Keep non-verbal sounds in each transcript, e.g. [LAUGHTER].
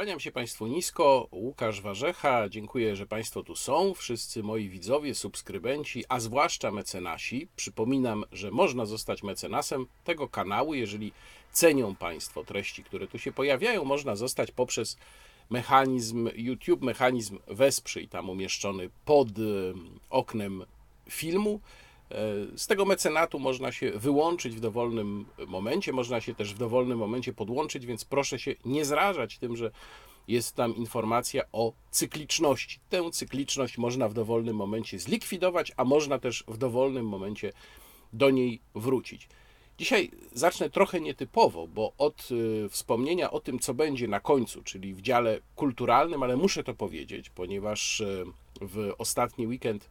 Kłaniam się Państwu nisko, Łukasz Warzecha. Dziękuję, że Państwo tu są, wszyscy moi widzowie, subskrybenci, a zwłaszcza mecenasi. Przypominam, że można zostać mecenasem tego kanału, jeżeli cenią Państwo treści, które tu się pojawiają. Można zostać poprzez mechanizm YouTube, mechanizm wesprzyj, tam umieszczony pod oknem filmu. Z tego mecenatu można się wyłączyć w dowolnym momencie, można się też w dowolnym momencie podłączyć, więc proszę się nie zrażać tym, że jest tam informacja o cykliczności. Tę cykliczność można w dowolnym momencie zlikwidować, a można też w dowolnym momencie do niej wrócić. Dzisiaj zacznę trochę nietypowo, bo od y, wspomnienia o tym, co będzie na końcu, czyli w dziale kulturalnym, ale muszę to powiedzieć, ponieważ y, w ostatni weekend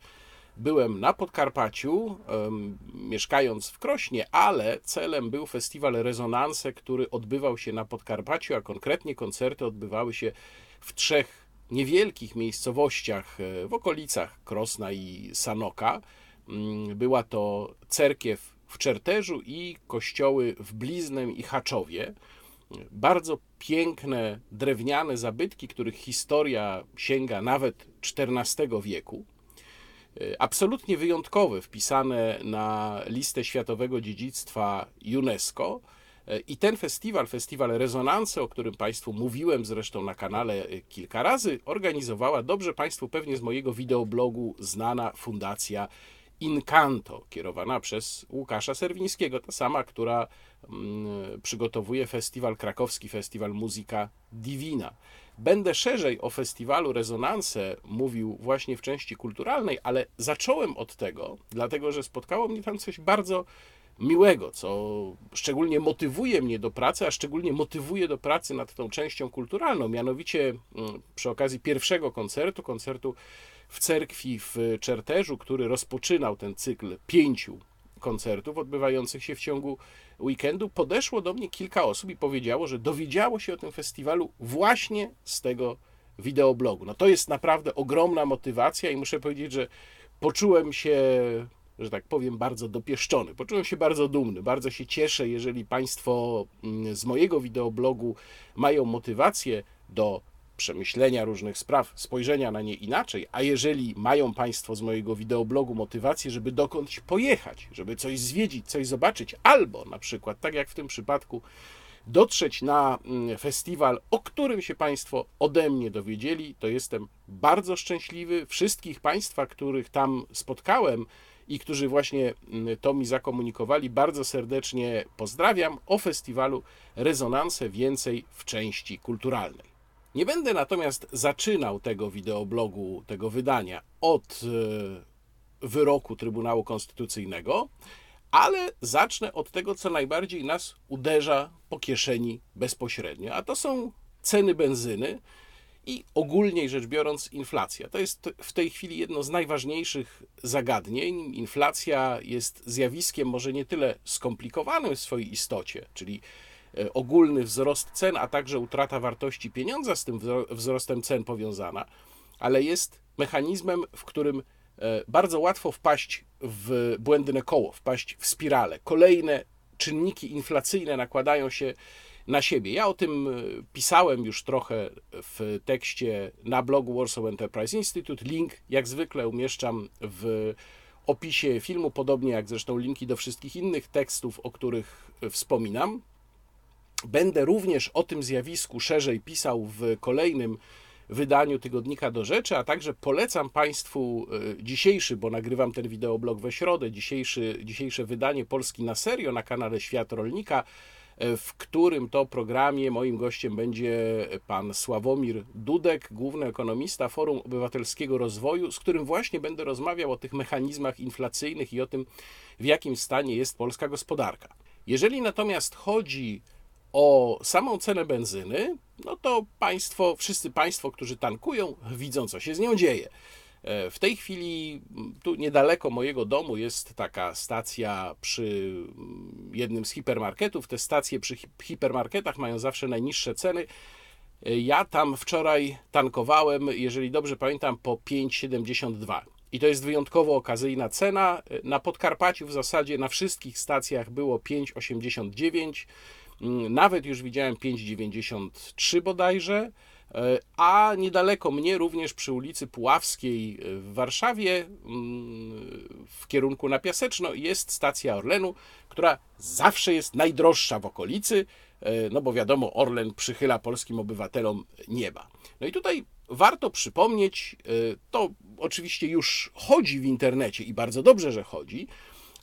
byłem na Podkarpaciu, mieszkając w Krośnie, ale celem był festiwal Rezonanse, który odbywał się na Podkarpaciu, a konkretnie koncerty odbywały się w trzech niewielkich miejscowościach e, w okolicach Krosna i Sanoka. Mm, była to cerkiew w Czerterzu i kościoły w Bliznem i Haczowie. Bardzo piękne drewniane zabytki, których historia sięga nawet XIV wieku. E, absolutnie wyjątkowe, wpisane na listę światowego dziedzictwa UNESCO. E, I ten festiwal, festiwal Rezonanse, o którym Państwu mówiłem zresztą na kanale e, kilka razy, organizowała dobrze Państwu pewnie z mojego wideoblogu znana fundacja Incanto, kierowana przez Łukasza Serwińskiego, ta sama, która mm, przygotowuje festiwal krakowski, festiwal Muzyka Divina. Będę szerzej o festiwalu Rezonanse mówił właśnie w części kulturalnej, ale zacząłem od tego, dlatego że spotkało mnie tam coś bardzo miłego, co szczególnie motywuje mnie do pracy, a szczególnie motywuje do pracy nad tą częścią kulturalną. Mianowicie mm, przy okazji pierwszego koncertu, koncertu w cerkwi w Czerterzu, który rozpoczynał ten cykl pięciu koncertów odbywających się w ciągu weekendu, podeszło do mnie kilka osób i powiedziało, że dowiedziało się o tym festiwalu właśnie z tego wideoblogu. No to jest naprawdę ogromna motywacja i muszę powiedzieć, że poczułem się, że tak powiem, bardzo dopieszczony. Poczułem się bardzo dumny. Bardzo się cieszę, jeżeli Państwo mm, z mojego wideoblogu mają motywację do przemyślenia różnych spraw, spojrzenia na nie inaczej, a jeżeli mają Państwo z mojego wideoblogu motywację, żeby dokądś pojechać, żeby coś zwiedzić, coś zobaczyć, albo na przykład, tak jak w tym przypadku, dotrzeć na mm, festiwal, o którym się Państwo ode mnie dowiedzieli, to jestem bardzo szczęśliwy. Wszystkich Państwa, których tam spotkałem i którzy właśnie mm, to mi zakomunikowali, bardzo serdecznie pozdrawiam. O festiwalu Rezonanse więcej w części kulturalnej. Nie będę natomiast zaczynał tego wideoblogu, tego wydania od e, wyroku Trybunału Konstytucyjnego, ale zacznę od tego, co najbardziej nas uderza po kieszeni bezpośrednio, a to są ceny benzyny i ogólnie rzecz biorąc inflacja. To jest w tej chwili jedno z najważniejszych zagadnień. Inflacja jest zjawiskiem może nie tyle skomplikowanym w swojej istocie, czyli ogólny wzrost cen, a także utrata wartości pieniądza z tym wzrostem cen powiązana, ale jest mechanizmem, w którym e, bardzo łatwo wpaść w błędne koło, wpaść w spirale. Kolejne czynniki inflacyjne nakładają się na siebie. Ja o tym e, pisałem już trochę w tekście na blogu Warsaw Enterprise Institute. Link, jak zwykle, umieszczam w opisie filmu, podobnie jak zresztą linki do wszystkich innych tekstów, o których wspominam. Będę również o tym zjawisku szerzej pisał w kolejnym wydaniu tygodnika do rzeczy, a także polecam Państwu e, dzisiejszy, bo nagrywam ten wideoblog we środę, dzisiejszy, dzisiejsze wydanie Polski na serio na kanale Świat Rolnika, e, w którym to programie moim gościem będzie pan Sławomir Dudek, główny ekonomista Forum Obywatelskiego Rozwoju, z którym właśnie będę rozmawiał o tych mechanizmach inflacyjnych i o tym, w jakim stanie jest polska gospodarka. Jeżeli natomiast chodzi o samą cenę benzyny, no to państwo, wszyscy państwo, którzy tankują, widzą, co się z nią dzieje. E, w tej chwili tu niedaleko mojego domu jest taka stacja przy jednym z hipermarketów. Te stacje przy hipermarketach mają zawsze najniższe ceny. E, ja tam wczoraj tankowałem, jeżeli dobrze pamiętam, po 5,72. I to jest wyjątkowo okazyjna cena. E, na Podkarpaciu w zasadzie na wszystkich stacjach było 5,89. Mm, nawet już widziałem 5,93 bodajże. E, a niedaleko mnie, również przy ulicy Puławskiej w Warszawie, mm, w kierunku na Piaseczno, jest stacja Orlenu, która zawsze jest najdroższa w okolicy, e, no bo wiadomo, Orlen przychyla polskim obywatelom nieba. No i tutaj warto przypomnieć, e, to oczywiście już chodzi w internecie i bardzo dobrze, że chodzi,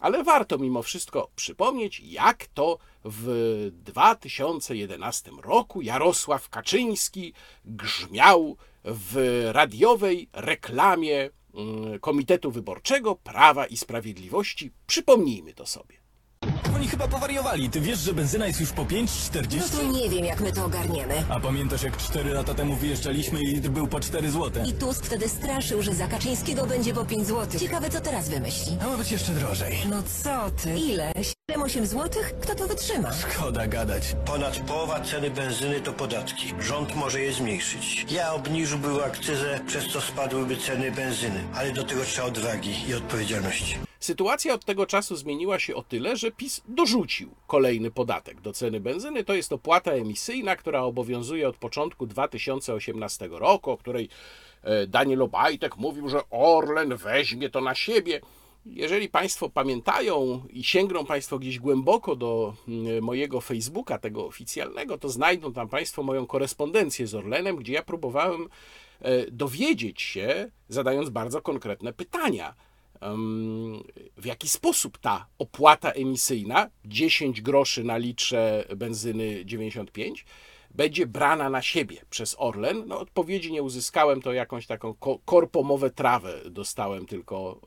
ale warto mimo wszystko przypomnieć, jak to w 2011 roku Jarosław Kaczyński grzmiał w radiowej reklamie mm, Komitetu Wyborczego Prawa i Sprawiedliwości. Przypomnijmy to sobie. Oni chyba powariowali. Ty wiesz, że benzyna jest już po No 5,40? to nie wiem, jak my to ogarniemy. A pamiętasz, jak 4 lata temu wyjeżdżaliśmy i litr był po 4 złote? I Tusk wtedy straszył, że za Kaczyńskiego będzie po 5 zł. Ciekawe, co teraz wymyśli. A ma być jeszcze drożej. No co ty? Ile? 7-8 zł? Kto to wytrzyma? Szkoda gadać. Ponad połowa ceny benzyny to podatki. Rząd może je zmniejszyć. Ja obniżyłbym akcyzę, przez co spadłyby ceny benzyny. Ale do tego trzeba odwagi i odpowiedzialności. Sytuacja od tego czasu zmieniła się o tyle, że PiS dorzucił kolejny podatek do ceny benzyny. To jest opłata emisyjna, która obowiązuje od początku 2018 roku, o której e, Daniel Obajtek mówił, że Orlen weźmie to na siebie. Jeżeli Państwo pamiętają i sięgną Państwo gdzieś głęboko do mm, mojego Facebooka, tego oficjalnego, to znajdą tam Państwo moją korespondencję z Orlenem, gdzie ja próbowałem e, dowiedzieć się, zadając bardzo konkretne pytania w jaki sposób ta opłata emisyjna 10 groszy na litrze benzyny 95 będzie brana na siebie przez Orlen. No, odpowiedzi nie uzyskałem, to jakąś taką ko- korpomowę trawę dostałem tylko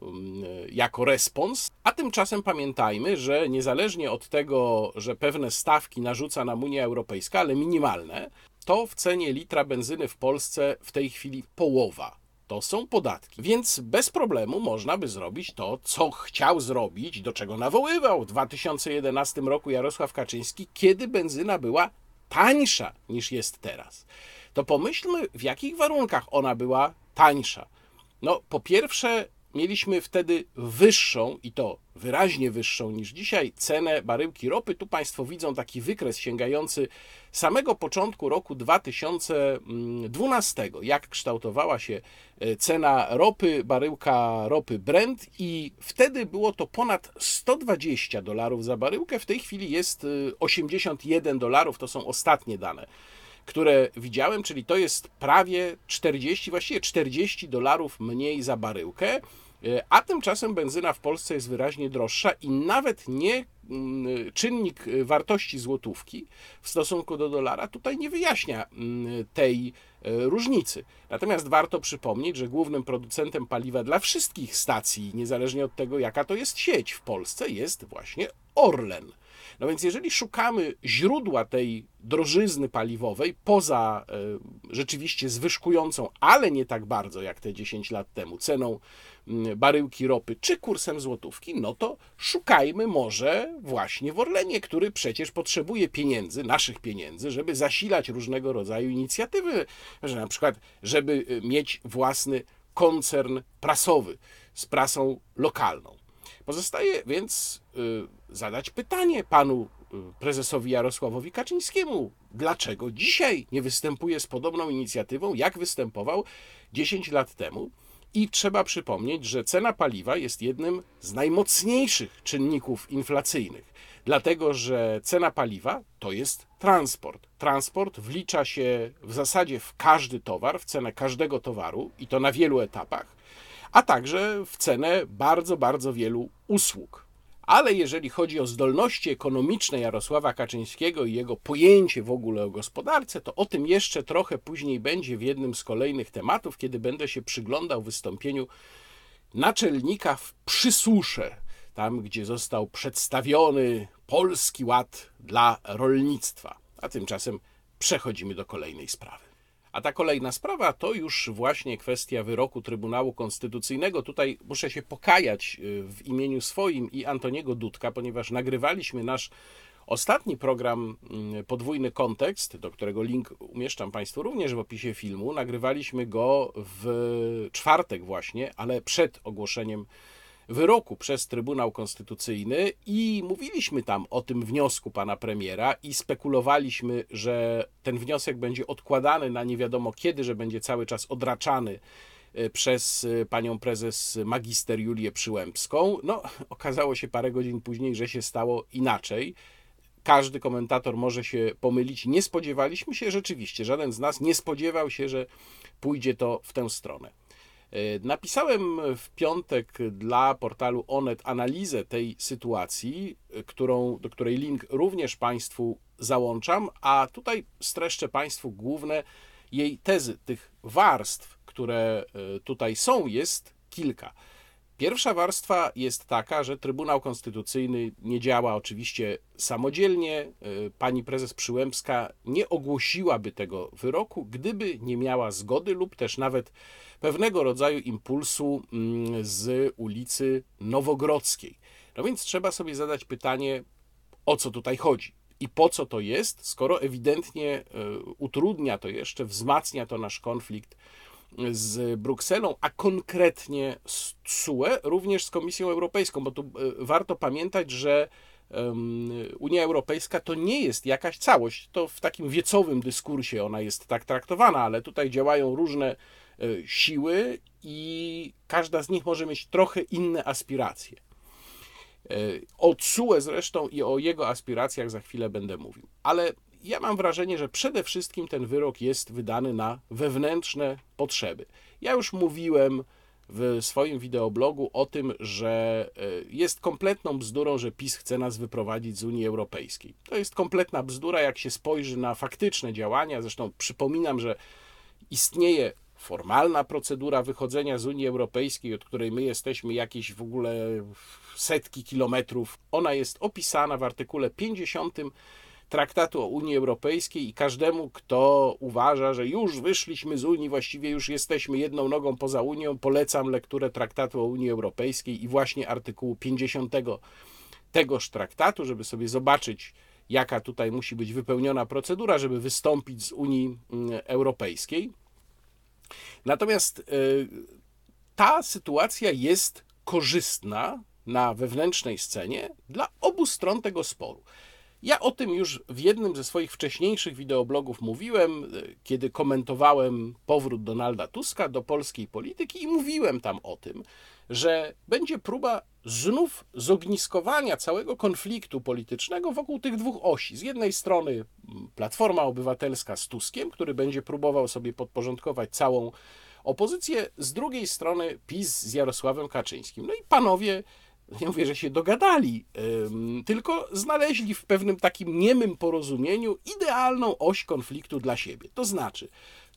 jako respons. A tymczasem pamiętajmy, że niezależnie od tego, że pewne stawki narzuca nam Unia Europejska, ale minimalne, to w cenie litra benzyny w Polsce w tej chwili połowa to są podatki. Więc bez problemu można by zrobić to, co chciał zrobić, do czego nawoływał w 2011 roku Jarosław Kaczyński, kiedy benzyna była tańsza niż jest teraz. To pomyślmy, w jakich warunkach ona była tańsza. No, po pierwsze, mieliśmy wtedy wyższą, i to wyraźnie wyższą niż dzisiaj, cenę baryłki ropy. Tu Państwo widzą taki wykres sięgający samego początku roku 2012, jak kształtowała się e, cena ropy, baryłka ropy Brent, i wtedy było to ponad 120 dolarów za baryłkę. W tej chwili jest e, 81 dolarów, to są ostatnie dane które widziałem, czyli to jest prawie 40, właściwie 40 dolarów mniej za baryłkę, e, a tymczasem benzyna w Polsce jest wyraźnie droższa i nawet nie mm, czynnik wartości złotówki w stosunku do dolara tutaj nie wyjaśnia mm, tej e, różnicy. Natomiast warto przypomnieć, że głównym producentem paliwa dla wszystkich stacji, niezależnie od tego, jaka to jest sieć w Polsce, jest właśnie Orlen. No więc jeżeli szukamy źródła tej drożyzny paliwowej, poza e, rzeczywiście zwyżkującą, ale nie tak bardzo jak te 10 lat temu, ceną mm, baryłki ropy czy kursem złotówki, no to szukajmy może właśnie w Orlenie, który przecież potrzebuje pieniędzy, naszych pieniędzy, żeby zasilać różnego rodzaju inicjatywy, że na przykład, żeby e, mieć własny koncern prasowy z prasą lokalną. Pozostaje więc y, zadać pytanie panu y, prezesowi Jarosławowi Kaczyńskiemu, dlaczego dzisiaj nie występuje z podobną inicjatywą, jak występował 10 lat temu. I trzeba przypomnieć, że cena paliwa jest jednym z najmocniejszych czynników inflacyjnych, dlatego że cena paliwa to jest transport. Transport wlicza się w zasadzie w każdy towar, w cenę każdego towaru i to na wielu etapach a także w cenę bardzo, bardzo wielu usług. Ale jeżeli chodzi o zdolności ekonomiczne Jarosława Kaczyńskiego i jego pojęcie w ogóle o gospodarce, to o tym jeszcze trochę później będzie w jednym z kolejnych tematów, kiedy będę się przyglądał wystąpieniu naczelnika w Przysusze, tam gdzie został przedstawiony Polski Ład dla rolnictwa. A tymczasem przechodzimy do kolejnej sprawy. A ta kolejna sprawa to już właśnie kwestia wyroku Trybunału Konstytucyjnego. Tutaj muszę się pokajać y, w imieniu swoim i Antoniego Dudka, ponieważ nagrywaliśmy nasz ostatni program mm, Podwójny Kontekst, do którego link umieszczam Państwu również w opisie filmu. Nagrywaliśmy go w czwartek właśnie, ale przed ogłoszeniem wyroku przez Trybunał Konstytucyjny i mówiliśmy tam o tym wniosku pana premiera i spekulowaliśmy, że ten wniosek będzie odkładany na nie wiadomo kiedy, że będzie cały czas odraczany e, przez e, panią prezes magister Julię Przyłębską. No, okazało się parę godzin później, że się stało inaczej. Każdy komentator może się pomylić. Nie spodziewaliśmy się rzeczywiście, żaden z nas nie spodziewał się, że pójdzie to w tę stronę. E, napisałem w piątek dla portalu Onet analizę tej sytuacji, e, którą, do której link również Państwu załączam, a tutaj streszczę Państwu główne jej tezy. Tych warstw, które e, tutaj są, jest kilka. Pierwsza warstwa jest taka, że Trybunał Konstytucyjny nie działa oczywiście samodzielnie. Pani prezes Przyłębska nie ogłosiłaby tego wyroku, gdyby nie miała zgody lub też nawet pewnego rodzaju impulsu mm, z ulicy Nowogrodzkiej. No więc trzeba sobie zadać pytanie, o co tutaj chodzi i po co to jest, skoro ewidentnie e, utrudnia to jeszcze, wzmacnia to nasz konflikt z Brukselą, a konkretnie z TSUE, również z Komisją Europejską, bo tu e, warto pamiętać, że Unia Europejska to nie jest jakaś całość. To w takim wiecowym dyskursie ona jest tak traktowana, ale tutaj działają różne E, siły i każda z nich może mieć trochę inne aspiracje. E, o TSUE zresztą i o jego aspiracjach za chwilę będę mówił. Ale ja mam wrażenie, że przede wszystkim ten wyrok jest wydany na wewnętrzne potrzeby. Ja już mówiłem w swoim wideoblogu o tym, że e, jest kompletną bzdurą, że PiS chce nas wyprowadzić z Unii Europejskiej. To jest kompletna bzdura, jak się spojrzy na faktyczne działania. Zresztą przypominam, że istnieje formalna procedura wychodzenia z Unii Europejskiej, od której my jesteśmy jakieś w ogóle setki kilometrów, ona jest opisana w artykule 50 Traktatu o Unii Europejskiej i każdemu, kto uważa, że już wyszliśmy z Unii, właściwie już jesteśmy jedną nogą poza Unią, polecam lekturę Traktatu o Unii Europejskiej i właśnie artykułu 50 tegoż traktatu, żeby sobie zobaczyć, jaka tutaj musi być wypełniona procedura, żeby wystąpić z Unii mm, Europejskiej. Natomiast e, ta sytuacja jest korzystna na wewnętrznej scenie dla obu stron tego sporu. Ja o tym już w jednym ze swoich wcześniejszych wideoblogów mówiłem, e, kiedy komentowałem powrót Donalda Tuska do polskiej polityki i mówiłem tam o tym, że będzie próba znów zogniskowania całego konfliktu politycznego wokół tych dwóch osi. Z jednej strony Platforma Obywatelska z Tuskiem, który będzie próbował sobie podporządkować całą opozycję, z drugiej strony PiS z Jarosławem Kaczyńskim. No i panowie, nie mówię, że się dogadali, tylko znaleźli w pewnym takim niemym porozumieniu idealną oś konfliktu dla siebie. To znaczy,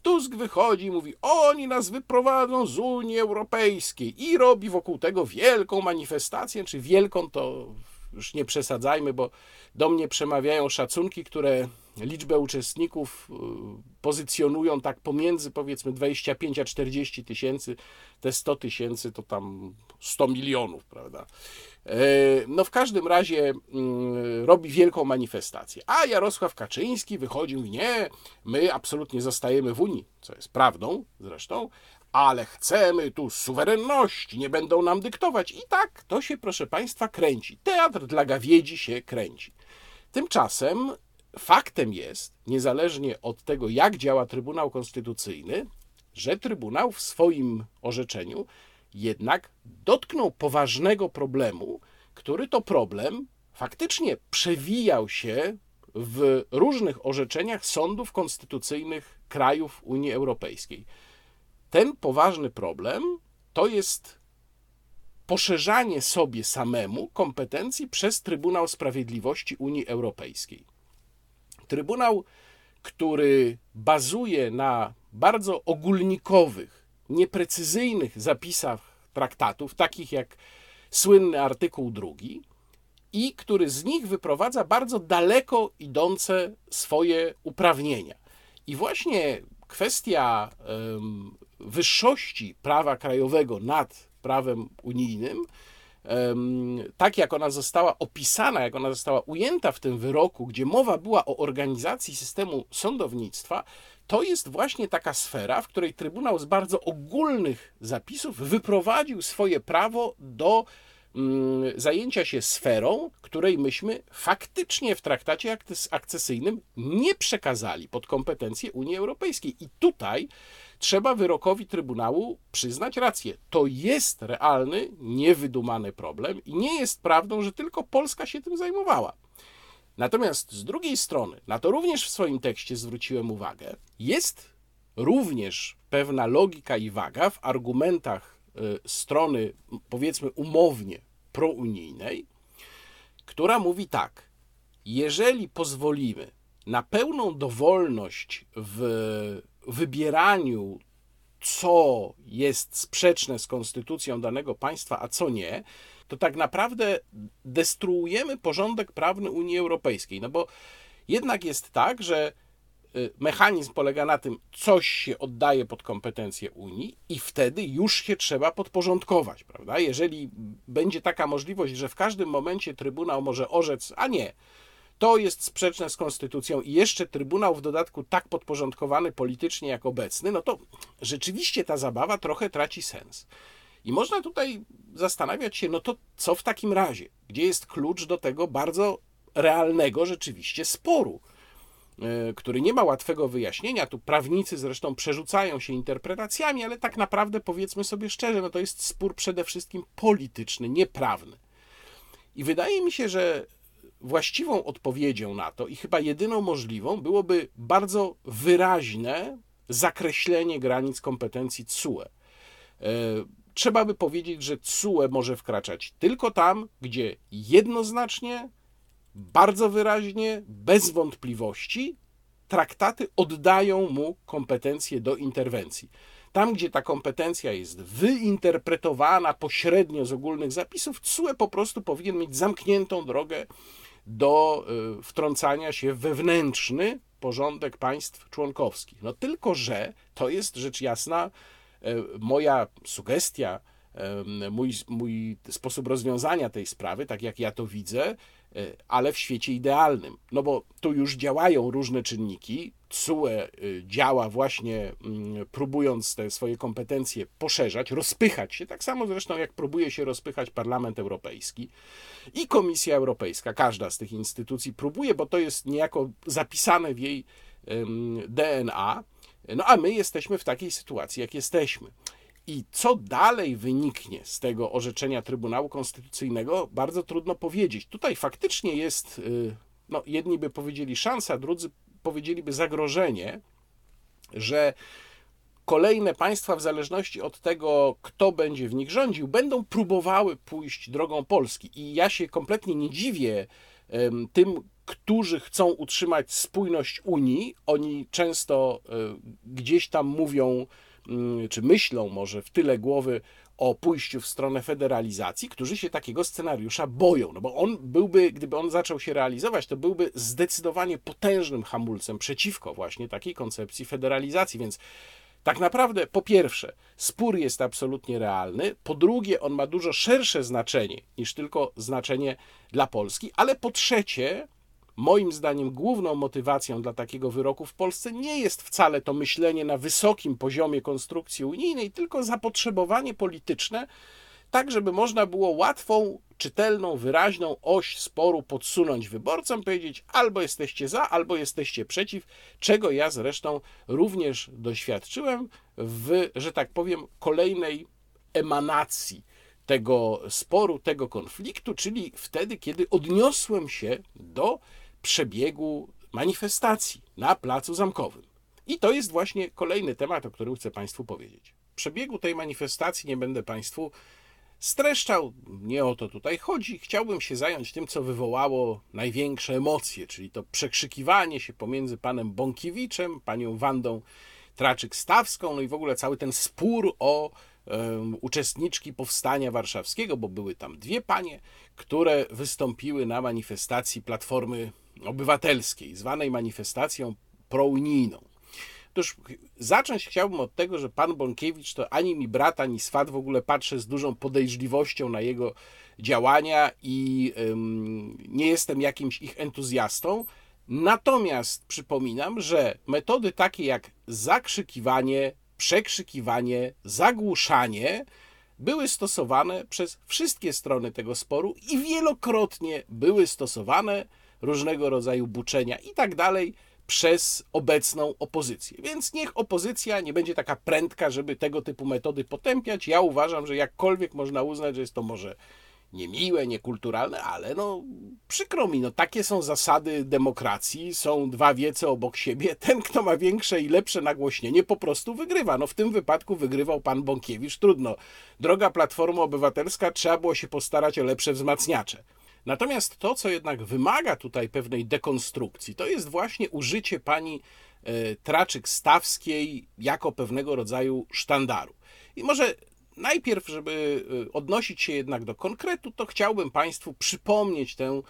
Tusk wychodzi i mówi: Oni nas wyprowadzą z Unii Europejskiej i robi wokół tego wielką manifestację, czy wielką to już nie przesadzajmy, bo do mnie przemawiają szacunki, które liczbę uczestników y, pozycjonują tak pomiędzy powiedzmy 25 a 40 tysięcy, te 100 tysięcy to tam 100 milionów, prawda? E, no w każdym razie mm, robi wielką manifestację. A Jarosław Kaczyński wychodził, nie, my absolutnie zostajemy w Unii, co jest prawdą zresztą, ale chcemy tu suwerenności, nie będą nam dyktować. I tak to się, proszę Państwa, kręci. Teatr dla gawiedzi się kręci. Tymczasem faktem jest, niezależnie od tego, jak działa Trybunał Konstytucyjny, że Trybunał w swoim orzeczeniu jednak dotknął poważnego problemu, który to problem faktycznie przewijał się w różnych orzeczeniach sądów konstytucyjnych krajów Unii Europejskiej. Ten poważny problem to jest poszerzanie sobie samemu kompetencji przez Trybunał Sprawiedliwości Unii Europejskiej. Trybunał, który bazuje na bardzo ogólnikowych, nieprecyzyjnych zapisach traktatów, takich jak słynny artykuł drugi, i który z nich wyprowadza bardzo daleko idące swoje uprawnienia. I właśnie kwestia wyższości prawa krajowego nad prawem unijnym tak jak ona została opisana, jak ona została ujęta w tym wyroku, gdzie mowa była o organizacji systemu sądownictwa, to jest właśnie taka sfera, w której Trybunał z bardzo ogólnych zapisów wyprowadził swoje prawo do mm, zajęcia się sferą, której myśmy faktycznie w traktacie akcesyjnym nie przekazali pod kompetencje Unii Europejskiej. I tutaj trzeba wyrokowi Trybunału przyznać rację. To jest realny, niewydumany problem i nie jest prawdą, że tylko Polska się tym zajmowała. Natomiast z drugiej strony, na to również w swoim tekście zwróciłem uwagę, jest również pewna logika i waga w argumentach y, strony, powiedzmy umownie, prounijnej, która mówi tak: jeżeli pozwolimy na pełną dowolność w wybieraniu, co jest sprzeczne z konstytucją danego państwa, a co nie, to tak naprawdę destruujemy porządek prawny Unii Europejskiej. No bo jednak jest tak, że y, mechanizm polega na tym, coś się oddaje pod kompetencje Unii i wtedy już się trzeba podporządkować, prawda? Jeżeli będzie taka możliwość, że w każdym momencie Trybunał może orzec, a nie, to jest sprzeczne z konstytucją i jeszcze Trybunał w dodatku tak podporządkowany politycznie jak obecny, no to rzeczywiście ta zabawa trochę traci sens. I można tutaj zastanawiać się, no to co w takim razie? Gdzie jest klucz do tego bardzo realnego rzeczywiście sporu, e, który nie ma łatwego wyjaśnienia. Tu prawnicy zresztą przerzucają się interpretacjami, ale tak naprawdę powiedzmy sobie szczerze, no to jest spór przede wszystkim polityczny, nieprawny. I wydaje mi się, że właściwą odpowiedzią na to i chyba jedyną możliwą byłoby bardzo wyraźne zakreślenie granic kompetencji CUE. Trzeba by powiedzieć, że CUE może wkraczać tylko tam, gdzie jednoznacznie, bardzo wyraźnie, bez wątpliwości traktaty oddają mu kompetencje do interwencji. Tam, gdzie ta kompetencja jest wyinterpretowana pośrednio z ogólnych zapisów, CUE po prostu powinien mieć zamkniętą drogę do y, wtrącania się wewnętrzny porządek państw członkowskich. No tylko, że to jest rzecz jasna e, moja sugestia, mój, mój sposób rozwiązania tej sprawy, tak jak ja to widzę, ale w świecie idealnym. No bo tu już działają różne czynniki. CUE y, działa właśnie mm, próbując te swoje kompetencje poszerzać, rozpychać się, tak samo zresztą jak próbuje się rozpychać Parlament Europejski i Komisja Europejska. Każda z tych instytucji próbuje, bo to jest niejako zapisane w jej DNA. No a my jesteśmy w takiej sytuacji, jak jesteśmy. I co dalej wyniknie z tego orzeczenia Trybunału Konstytucyjnego, bardzo trudno powiedzieć. Tutaj faktycznie jest, y, no, jedni by powiedzieli szansa, drudzy powiedzieliby zagrożenie, że kolejne państwa, w zależności od tego, kto będzie w nich rządził, będą próbowały pójść drogą Polski. I ja się kompletnie nie dziwię tym, którzy chcą utrzymać spójność Unii. Oni często e, gdzieś tam mówią, czy myślą może w tyle głowy o pójściu w stronę federalizacji, którzy się takiego scenariusza boją. No bo on byłby, gdyby on zaczął się realizować, to byłby zdecydowanie potężnym hamulcem przeciwko właśnie takiej koncepcji federalizacji. Więc tak naprawdę, po pierwsze, spór jest absolutnie realny, po drugie, on ma dużo szersze znaczenie niż tylko znaczenie dla Polski, ale po trzecie, moim zdaniem, główną motywacją dla takiego wyroku w Polsce nie jest wcale to myślenie na wysokim poziomie konstrukcji unijnej, tylko zapotrzebowanie polityczne tak żeby można było łatwą, czytelną, wyraźną oś sporu podsunąć wyborcom, powiedzieć albo jesteście za, albo jesteście przeciw, czego ja zresztą również doświadczyłem w, że tak powiem, kolejnej emanacji tego sporu, tego konfliktu, czyli wtedy, kiedy odniosłem się do przebiegu manifestacji na Placu Zamkowym. I to jest właśnie kolejny temat, o którym chcę Państwu powiedzieć. Przebiegu tej manifestacji nie będę Państwu streszczał. Nie o to tutaj chodzi. Chciałbym się zająć tym, co wywołało największe emocje, czyli to przekrzykiwanie się pomiędzy panem Bąkiewiczem, panią Wandą Traczyk-Stawską, no i w ogóle cały ten spór o uczestniczki powstania warszawskiego, bo były tam dwie panie, które wystąpiły na manifestacji Platformy Obywatelskiej, zwanej manifestacją prounijną. Otóż zacząć chciałbym od tego, że pan Bąkiewicz to ani mi brat, ani swat, w ogóle patrzę z dużą podejrzliwością na jego działania i ym, nie jestem jakimś ich entuzjastą. Natomiast przypominam, że metody takie jak zakrzykiwanie, przekrzykiwanie, zagłuszanie były stosowane przez wszystkie strony tego sporu i wielokrotnie były stosowane różnego rodzaju buczenia i tak dalej przez obecną opozycję. Więc niech opozycja nie będzie taka prędka, żeby tego typu metody potępiać. Ja uważam, że jakkolwiek można uznać, że jest to może niemiłe, niekulturalne, ale no przykro mi, no takie są zasady demokracji, są dwa wiece obok siebie, ten kto ma większe i lepsze nagłośnienie po prostu wygrywa. No w tym wypadku wygrywał pan Bąkiewicz, trudno. Droga Platforma Obywatelska, trzeba było się postarać o lepsze wzmacniacze. Natomiast to, co jednak wymaga tutaj pewnej dekonstrukcji, to jest właśnie użycie pani e, Traczyk-Stawskiej jako pewnego rodzaju sztandaru. I może najpierw, żeby e, odnosić się jednak do konkretu, to chciałbym Państwu przypomnieć tę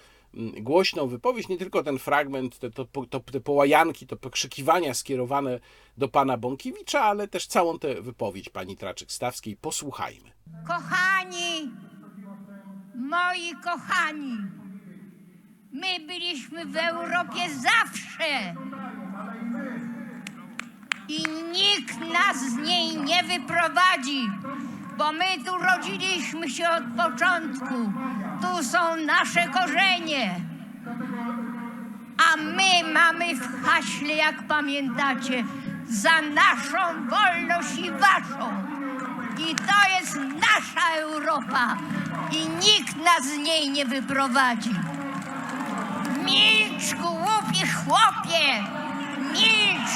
głośną wypowiedź, nie tylko ten fragment, te, to, to, te połajanki, to pokrzykiwania skierowane do pana Bąkiewicza, ale też całą tę wypowiedź pani Traczyk-Stawskiej. Posłuchajmy. Kochani, moi kochani, my byliśmy w Europie zawsze i nikt nas z niej nie wyprowadzi, bo my tu rodziliśmy się od początku. Tu są nasze korzenie. A my mamy w haśle, jak pamiętacie, za naszą wolność i waszą. I to jest nasza Europa. I nikt nas z niej nie wyprowadzi. Milcz, głupi chłopie! Milcz!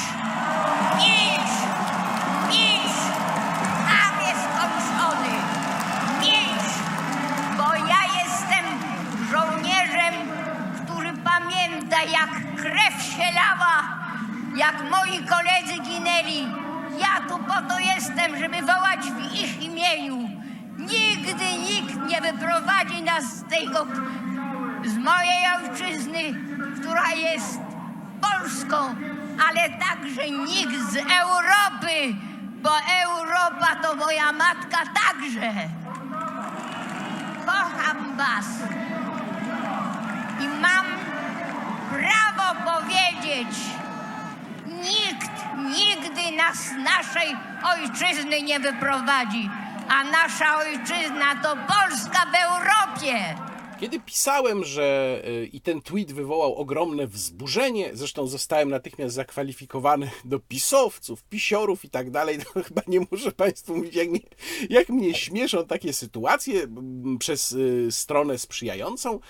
Milcz! Milcz! Tam jest skończony! Milcz! Bo ja jestem żołnierzem, który pamięta, jak krew się lała, jak moi koledzy ginęli. Ja tu po to jestem, żeby wołać w ich imieniu. Nigdy nikt nie wyprowadzi nas z tego, z mojej ojczyzny, która jest Polską, ale także nikt z Europy, bo Europa to moja matka także. Kocham was i mam prawo powiedzieć, nikt nigdy nas z naszej ojczyzny nie wyprowadzi, a nasza ojczyzna to Polska w Europie. Kiedy pisałem, że y, i ten tweet wywołał ogromne wzburzenie, zresztą zostałem natychmiast zakwalifikowany do pisowców, pisiorów i tak dalej, [LAUGHS] to chyba nie muszę Państwu mówić, jak mnie, jak mnie śmieszą takie sytuacje przez y, stronę sprzyjającą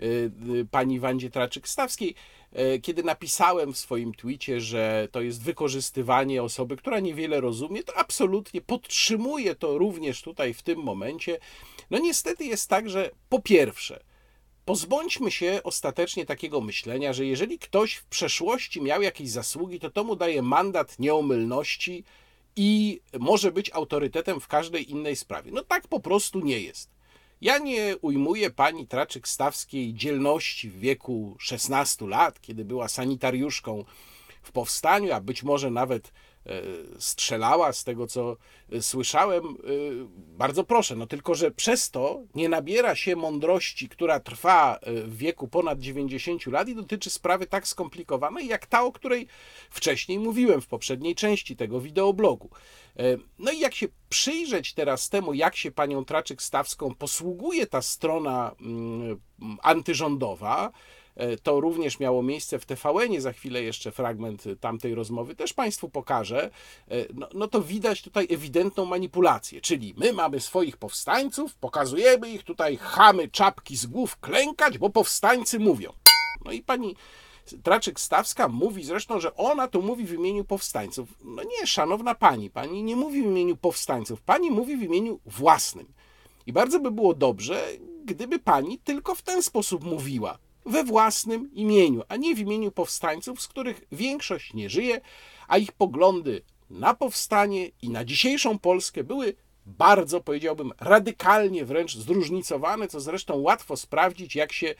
y, pani Wandzie Traczyk-Stawskiej. E, Kiedy napisałem w swoim twicie, że to jest wykorzystywanie osoby, która niewiele rozumie, to absolutnie podtrzymuję to również tutaj w tym momencie. No niestety jest tak, że po pierwsze, pozbądźmy się ostatecznie takiego myślenia, że jeżeli ktoś w przeszłości miał jakieś zasługi, to to mu daje mandat nieomylności i może być autorytetem w każdej innej sprawie. No tak po prostu nie jest. Ja nie ujmuję pani Traczyk-Stawskiej dzielności w wieku 16 lat, kiedy była sanitariuszką w powstaniu, a być może nawet e, strzelała z tego, co e, słyszałem. E, Bardzo proszę, no tylko, że przez to nie nabiera się mądrości, która trwa w wieku ponad 90 lat i dotyczy sprawy tak skomplikowanej, jak ta, o której wcześniej mówiłem w poprzedniej części tego wideoblogu. E, No i jak się przyjrzeć teraz temu, jak się panią Traczyk-Stawską posługuje ta strona mm, antyrządowa, e, to również miało miejsce w TVN-ie, za chwilę jeszcze fragment tamtej rozmowy też Państwu pokażę, e, no, no to widać tutaj ewidentną manipulację, czyli my mamy swoich powstańców, pokazujemy ich tutaj, chamy czapki z głów klękać, bo powstańcy mówią. No i pani Traczyk-Stawska mówi zresztą, że ona to mówi w imieniu powstańców. No nie, szanowna pani, pani nie mówi w imieniu powstańców, pani mówi w imieniu własnym. I bardzo by było dobrze, gdyby pani tylko w ten sposób mówiła. We własnym imieniu, a nie w imieniu powstańców, z których większość nie żyje, a ich poglądy na powstanie i na dzisiejszą Polskę były bardzo, powiedziałbym, radykalnie wręcz zróżnicowane, co zresztą łatwo sprawdzić, jak się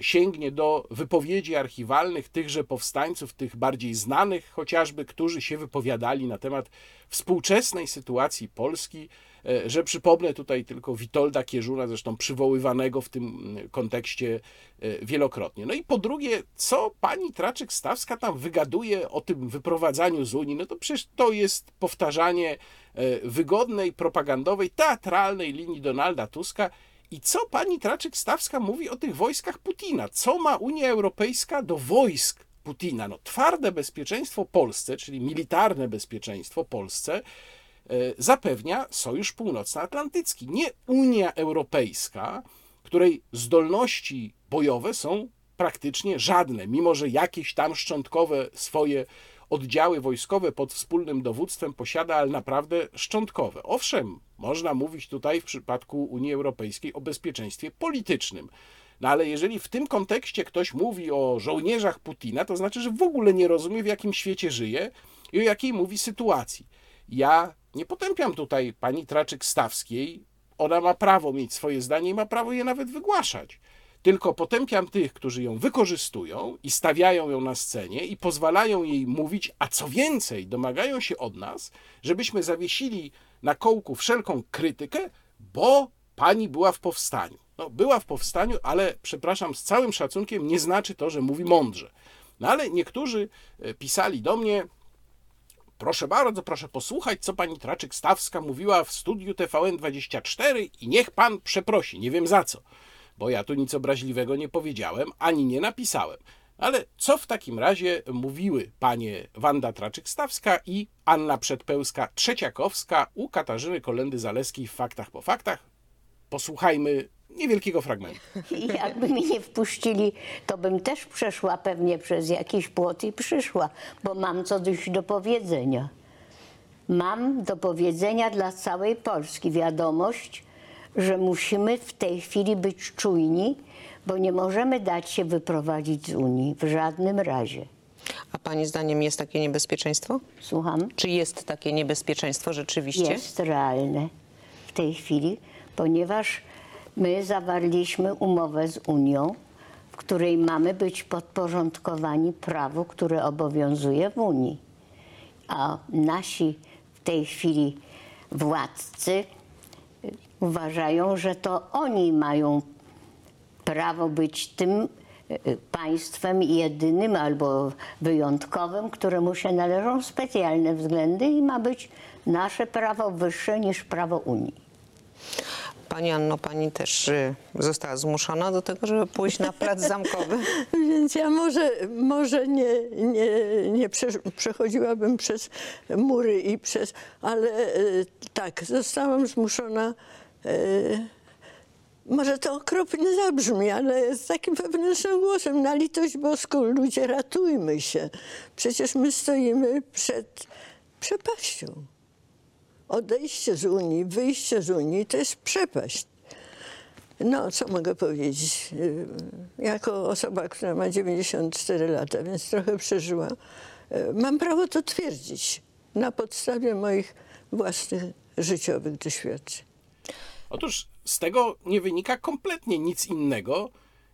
sięgnie do wypowiedzi archiwalnych tychże powstańców, tych bardziej znanych chociażby, którzy się wypowiadali na temat współczesnej sytuacji Polski, e, że przypomnę tutaj tylko Witolda Kieżuna, zresztą przywoływanego w tym mm, kontekście e, wielokrotnie. No i po drugie, co pani Traczyk-Stawska tam wygaduje o tym wyprowadzaniu z Unii, no to przecież to jest powtarzanie e, wygodnej, propagandowej, teatralnej linii Donalda Tuska, i co pani Traczyk-Stawska mówi o tych wojskach Putina? Co ma Unia Europejska do wojsk Putina? No, twarde bezpieczeństwo Polsce, czyli militarne bezpieczeństwo Polsce, e, zapewnia Sojusz Północnoatlantycki, nie Unia Europejska, której zdolności bojowe są praktycznie żadne, mimo że jakieś tam szczątkowe swoje oddziały wojskowe pod wspólnym dowództwem posiada, ale naprawdę szczątkowe. Owszem, można mówić tutaj w przypadku Unii Europejskiej o bezpieczeństwie politycznym. No ale jeżeli w tym kontekście ktoś mówi o żołnierzach Putina, to znaczy, że w ogóle nie rozumie, w jakim świecie żyje i o jakiej mówi sytuacji. Ja nie potępiam tutaj pani Traczyk-Stawskiej. Ona ma prawo mieć swoje zdanie i ma prawo je nawet wygłaszać tylko potępiam tych, którzy ją wykorzystują i stawiają ją na scenie i pozwalają jej mówić, a co więcej, domagają się od nas, żebyśmy zawiesili na kołku wszelką krytykę, bo pani była w powstaniu. No, była w powstaniu, ale przepraszam, z całym szacunkiem nie znaczy to, że mówi mądrze. No ale niektórzy e, pisali do mnie, proszę bardzo, proszę posłuchać, co pani Traczyk-Stawska mówiła w studiu TVN24 i niech pan przeprosi, nie wiem za co bo ja tu nic obraźliwego nie powiedziałem ani nie napisałem. Ale co w takim razie mówiły panie Wanda Traczyk-Stawska i Anna Przedpełska-Trzeciakowska u Katarzyny Kolendy-Zaleskiej w Faktach po Faktach? Posłuchajmy niewielkiego fragmentu. [LAUGHS] Jakby mi nie wpuścili, to bym też przeszła pewnie przez jakiś płot i przyszła, bo mam coś do powiedzenia. Mam do powiedzenia dla całej Polski wiadomość, że musimy w tej chwili być czujni, bo nie możemy dać się wyprowadzić z Unii w żadnym razie. A Pani zdaniem jest takie niebezpieczeństwo? Słucham? Czy jest takie niebezpieczeństwo rzeczywiście? Jest realne w tej chwili, ponieważ my zawarliśmy umowę z Unią, w której mamy być podporządkowani prawu, które obowiązuje w Unii. A nasi w tej chwili władcy uważają, że to oni mają prawo być tym e, państwem jedynym albo wyjątkowym, któremu się należą specjalne względy i ma być nasze prawo wyższe niż prawo Unii. Pani Anno, pani też y, została zmuszona do tego, żeby pójść na plac zamkowy. [LAUGHS] Więc ja może, może nie, nie, nie prze, przechodziłabym przez mury i przez, ale y, tak, zostałam zmuszona E, może to okropnie zabrzmi, ale z takim wewnętrznym głosem, na litość boską, ludzie ratujmy się. Przecież my stoimy przed przepaścią. Odejście z Unii, wyjście z Unii to jest przepaść. No, co mogę powiedzieć? E, jako osoba, która ma 94 lata, więc trochę przeżyła, e, mam prawo to twierdzić na podstawie moich własnych życiowych doświadczeń. Otóż z tego nie wynika kompletnie nic innego,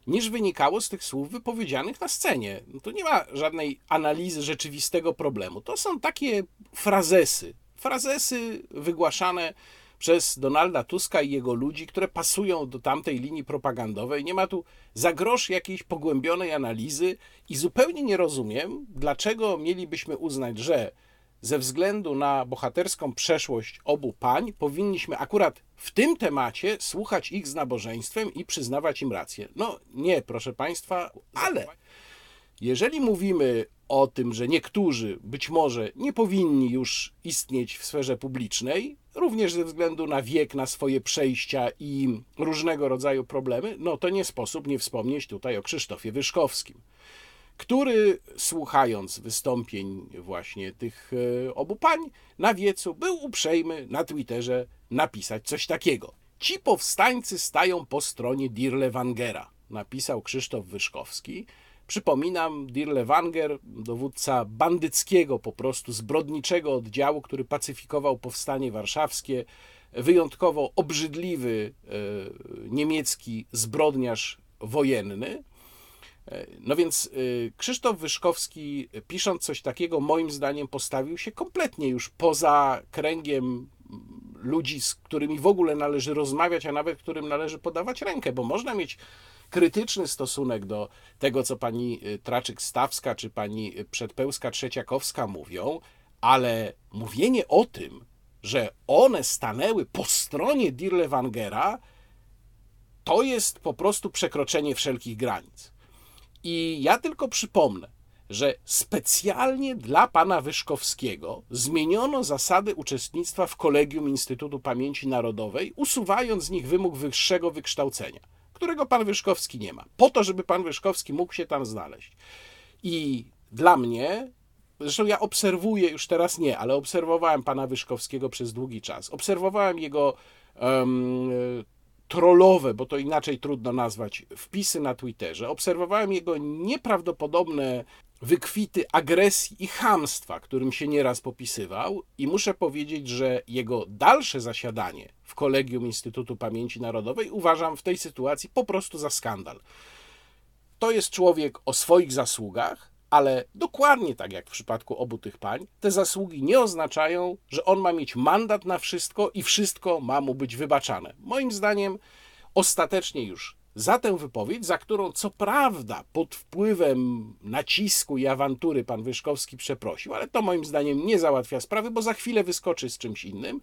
niż wynikało z tych słów wypowiedzianych na scenie. No to nie ma żadnej analizy rzeczywistego problemu. To są takie frazesy. Frazesy wygłaszane przez Donalda Tuska i jego ludzi, które pasują do tamtej linii propagandowej. Nie ma tu za grosz jakiejś pogłębionej analizy i zupełnie nie rozumiem, dlaczego mielibyśmy uznać, że ze względu na bohaterską przeszłość obu pań, powinniśmy akurat w tym temacie słuchać ich z nabożeństwem i przyznawać im rację. No nie, proszę Państwa, ale jeżeli mówimy o tym, że niektórzy być może nie powinni już istnieć w sferze publicznej, również ze względu na wiek, na swoje przejścia i różnego rodzaju problemy, no to nie sposób nie wspomnieć tutaj o Krzysztofie Wyszkowskim który słuchając wystąpień właśnie tych e, obu pań na wiecu był uprzejmy na Twitterze napisać coś takiego. Ci powstańcy stają po stronie Dirlewangera, napisał Krzysztof Wyszkowski. Przypominam, Dirlewanger, dowódca bandyckiego, po prostu zbrodniczego oddziału, który pacyfikował powstanie warszawskie, wyjątkowo obrzydliwy e, niemiecki zbrodniarz wojenny. E, No więc y, Krzysztof Wyszkowski, pisząc coś takiego, moim zdaniem postawił się kompletnie już poza kręgiem ludzi, z którymi w ogóle należy rozmawiać, a nawet którym należy podawać rękę, bo można mieć krytyczny stosunek do tego, co pani y, Traczyk-Stawska czy pani y, Przedpełska-Trzeciakowska mówią, ale mówienie o tym, że one stanęły po stronie Dirlewangera, to jest po prostu przekroczenie wszelkich granic. I ja tylko przypomnę, że specjalnie dla pana Wyszkowskiego zmieniono zasady uczestnictwa w kolegium Instytutu Pamięci Narodowej, usuwając z nich wymóg wyższego wykształcenia, którego pan Wyszkowski nie ma, po to, żeby pan Wyszkowski mógł się tam znaleźć. I dla mnie, zresztą ja obserwuję, już teraz nie, ale obserwowałem pana Wyszkowskiego przez długi czas. Obserwowałem jego em, trollowe, bo to inaczej trudno nazwać, wpisy na Twitterze. Obserwowałem jego nieprawdopodobne wykwity agresji i chamstwa, którym się nieraz popisywał, i muszę powiedzieć, że jego dalsze zasiadanie w kolegium Instytutu Pamięci Narodowej uważam w tej sytuacji po prostu za skandal. To jest człowiek o swoich zasługach, ale dokładnie tak jak w przypadku obu tych pań, te zasługi nie oznaczają, że on ma mieć mandat na wszystko i wszystko ma mu być wybaczane. Moim zdaniem, ostatecznie już za tę wypowiedź, za którą co prawda pod wpływem nacisku i awantury pan Wyszkowski przeprosił, ale to moim zdaniem nie załatwia sprawy, bo za chwilę wyskoczy z czymś innym.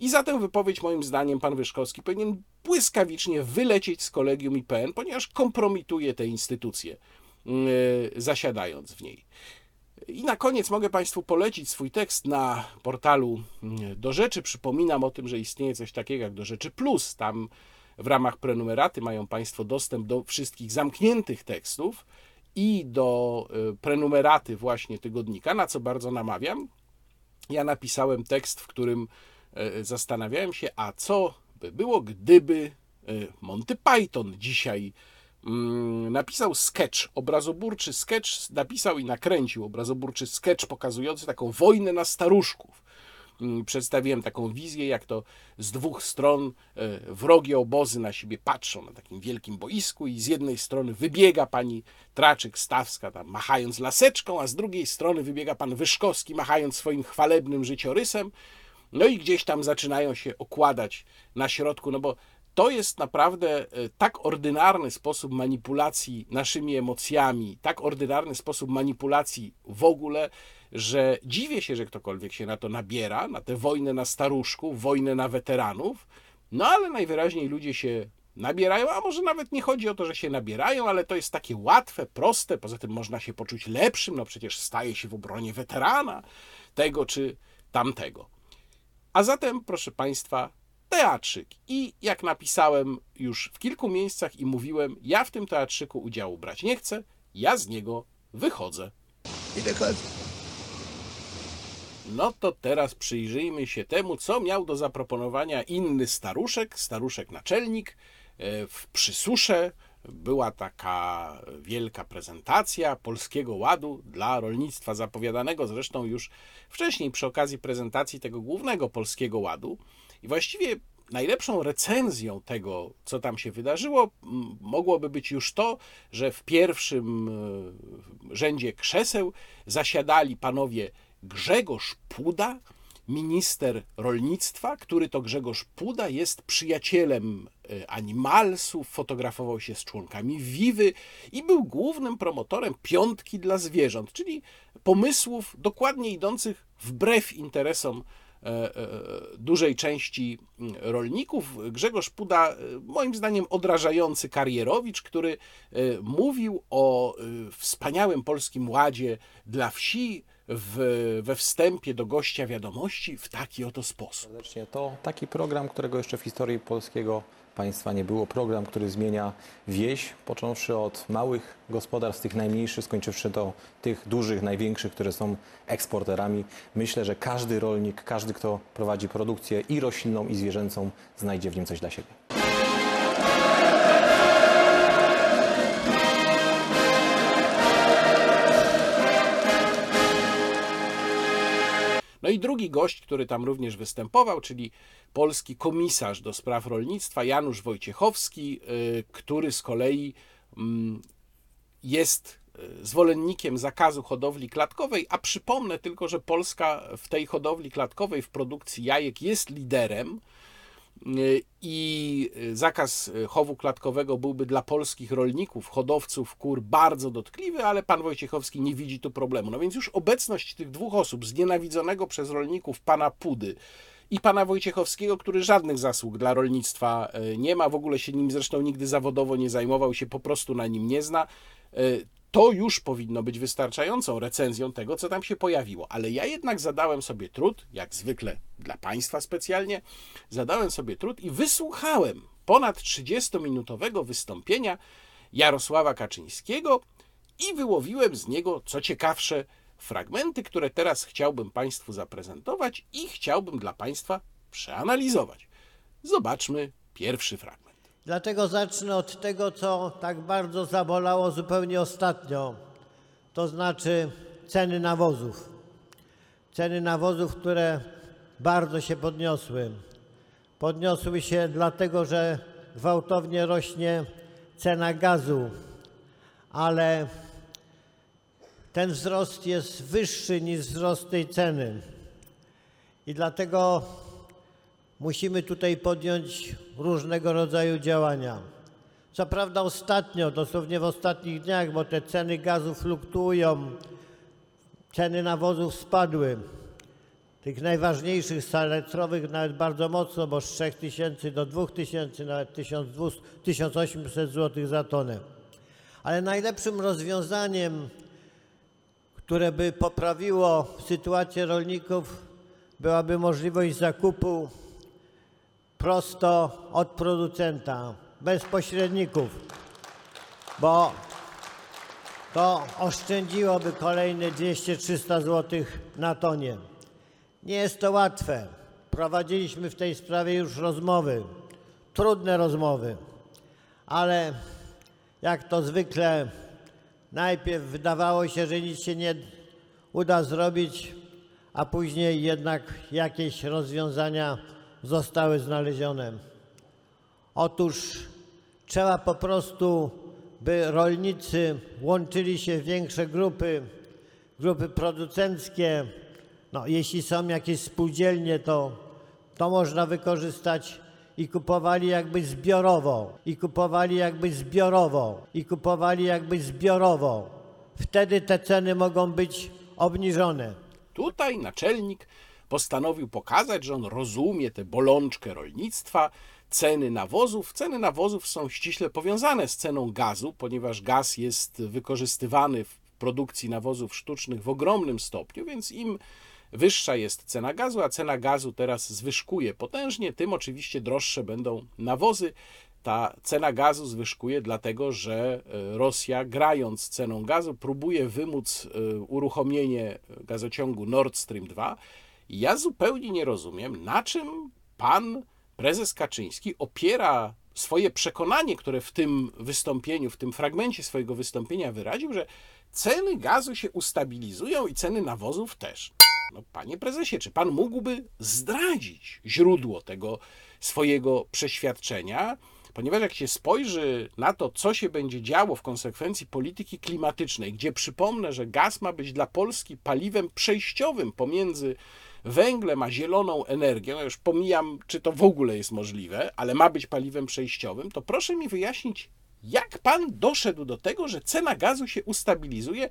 I za tę wypowiedź, moim zdaniem, pan Wyszkowski powinien błyskawicznie wylecieć z kolegium IPN, ponieważ kompromituje tę instytucję, yy, zasiadając w niej. I na koniec mogę Państwu polecić swój tekst na portalu yy, Do Rzeczy. Przypominam o tym, że istnieje coś takiego jak Do Rzeczy Plus. Tam w ramach prenumeraty mają Państwo dostęp do wszystkich zamkniętych tekstów i do yy, prenumeraty właśnie tygodnika, na co bardzo namawiam. Ja napisałem tekst, w którym e, zastanawiałem się, a co by było, gdyby e, Monty Python dzisiaj mm, napisał sketch, obrazoburczy sketch, napisał i nakręcił obrazoburczy sketch pokazujący taką wojnę na staruszków. Mm, Przedstawiłem taką wizję, jak to z dwóch stron e, wrogie obozy na siebie patrzą na takim wielkim boisku i z jednej strony wybiega pani Traczyk-Stawska tam machając laseczką, a z drugiej strony wybiega pan Wyszkowski machając swoim chwalebnym życiorysem. No i gdzieś tam zaczynają się okładać na środku, no bo to jest naprawdę e, tak ordynarny sposób manipulacji naszymi emocjami, tak ordynarny sposób manipulacji w ogóle, że dziwię się, że ktokolwiek się na to nabiera, na tę wojnę na staruszków, wojnę na weteranów, no ale najwyraźniej ludzie się nabierają, a może nawet nie chodzi o to, że się nabierają, ale to jest takie łatwe, proste, poza tym można się poczuć lepszym, no przecież staje się w obronie weterana, tego czy tamtego. A zatem, proszę Państwa, teatrzyk. I jak napisałem już w kilku miejscach i mówiłem, ja w tym teatrzyku udziału brać nie chcę, ja z niego wychodzę. I wychodzę. No to teraz przyjrzyjmy się temu, co miał do zaproponowania inny staruszek, staruszek naczelnik e, w Przysusze. Była taka wielka prezentacja Polskiego Ładu dla rolnictwa, zapowiadanego zresztą już wcześniej przy okazji prezentacji tego głównego Polskiego Ładu. I właściwie najlepszą recenzją tego, co tam się wydarzyło, mogłoby być już to, że w pierwszym e, rzędzie krzeseł zasiadali panowie Grzegorz Puda, minister rolnictwa, który to Grzegorz Puda jest przyjacielem e, animalsów, fotografował się z członkami Wiwy i był głównym promotorem piątki dla zwierząt, czyli pomysłów dokładnie idących wbrew interesom e, e, dużej części rolników. Grzegorz Puda, moim zdaniem, odrażający karierowicz, który mówił o wspaniałym polskim ładzie dla wsi w, we wstępie do gościa wiadomości w taki oto sposób. To taki program, którego jeszcze w historii polskiego państwa nie było. Program, który zmienia wieś, począwszy od małych gospodarstw, tych najmniejszych, skończywszy do tych dużych, największych, które są eksporterami. Myślę, że każdy rolnik, każdy, kto prowadzi produkcję i roślinną, i zwierzęcą, znajdzie w nim coś dla siebie. No i drugi gość, który tam również występował, czyli polski komisarz do spraw rolnictwa Janusz Wojciechowski, y, który z kolei mm, jest y, zwolennikiem zakazu hodowli klatkowej, a przypomnę tylko, że Polska w tej hodowli klatkowej, w produkcji jajek jest liderem i zakaz chowu klatkowego byłby dla polskich rolników, hodowców kur bardzo dotkliwy, ale pan Wojciechowski nie widzi tu problemu. No więc już obecność tych dwóch osób, znienawidzonego przez rolników pana Pudy i pana Wojciechowskiego, który żadnych zasług dla rolnictwa e, nie ma, w ogóle się nim zresztą nigdy zawodowo nie zajmował, się po prostu na nim nie zna. To już powinno być wystarczającą recenzją tego, co tam się pojawiło. Ale ja jednak zadałem sobie trud, jak zwykle dla Państwa specjalnie, zadałem sobie trud i wysłuchałem ponad 30-minutowego wystąpienia Jarosława Kaczyńskiego i wyłowiłem z niego, co ciekawsze, fragmenty, które teraz chciałbym Państwu zaprezentować i chciałbym dla Państwa przeanalizować. Zobaczmy pierwszy fragment. Dlatego zacznę od tego, co tak bardzo zabolało zupełnie ostatnio, to znaczy ceny nawozów. Ceny nawozów, które bardzo się podniosły. Podniosły się dlatego, że gwałtownie rośnie cena gazu, ale ten wzrost jest wyższy niż wzrost tej ceny. I dlatego musimy tutaj podjąć różnego rodzaju działania. Co prawda ostatnio, dosłownie w ostatnich dniach, bo te ceny gazu fluktuują, ceny nawozów spadły. Tych najważniejszych saletrowych nawet bardzo mocno, bo z 3000 do 2000, nawet 1200, 1800 zł za tonę. Ale najlepszym rozwiązaniem które by poprawiło sytuację rolników, byłaby możliwość zakupu prosto od producenta, bez pośredników, bo to oszczędziłoby kolejne 200-300 zł na tonie. Nie jest to łatwe. Prowadziliśmy w tej sprawie już rozmowy, trudne rozmowy, ale jak to zwykle Najpierw wydawało się, że nic się nie uda zrobić, a później jednak jakieś rozwiązania zostały znalezione. Otóż trzeba po prostu, by rolnicy łączyli się w większe grupy, grupy producenckie. No, jeśli są jakieś spółdzielnie, to, to można wykorzystać i kupowali jakby zbiorowo, i kupowali jakby zbiorowo, i kupowali jakby zbiorowo. Wtedy te ceny mogą być obniżone. Tutaj naczelnik postanowił pokazać, że on rozumie tę bolączkę rolnictwa, ceny nawozów. Ceny nawozów są ściśle powiązane z ceną gazu, ponieważ gaz jest wykorzystywany w produkcji nawozów sztucznych w ogromnym stopniu, więc im wyższa jest cena gazu, a cena gazu teraz zwyżkuje potężnie, tym oczywiście droższe będą nawozy. Ta cena gazu zwyżkuje dlatego, że e, Rosja, grając ceną gazu, próbuje wymóc e, uruchomienie gazociągu Nord Stream 2. Ja zupełnie nie rozumiem, na czym pan prezes Kaczyński opiera swoje przekonanie, które w tym wystąpieniu, w tym fragmencie swojego wystąpienia wyraził, że ceny gazu się ustabilizują i ceny nawozów też. No, panie prezesie, czy pan mógłby zdradzić źródło tego swojego przeświadczenia? Ponieważ jak się spojrzy na to, co się będzie działo w konsekwencji polityki klimatycznej, gdzie przypomnę, że gaz ma być dla Polski paliwem przejściowym pomiędzy węglem a zieloną energią, ja już pomijam, czy to w ogóle jest możliwe, ale ma być paliwem przejściowym, to proszę mi wyjaśnić, jak pan doszedł do tego, że cena gazu się ustabilizuje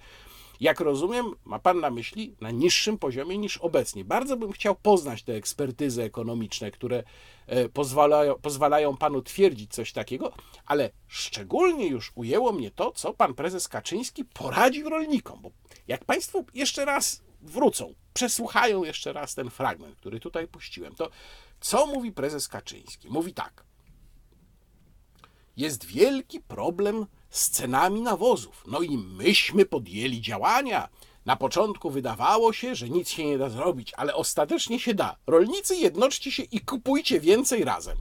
jak rozumiem, ma Pan na myśli na niższym poziomie niż obecnie. Bardzo bym chciał poznać te ekspertyzy ekonomiczne, które e, pozwalają, pozwalają Panu twierdzić coś takiego, ale szczególnie już ujęło mnie to, co Pan Prezes Kaczyński poradził rolnikom. Bo jak Państwo jeszcze raz wrócą, przesłuchają jeszcze raz ten fragment, który tutaj puściłem, to co mówi prezes Kaczyński? Mówi tak. Jest wielki problem z cenami nawozów. No i myśmy podjęli działania. Na początku wydawało się, że nic się nie da zrobić, ale ostatecznie się da. Rolnicy, jednoczcie się i kupujcie więcej razem.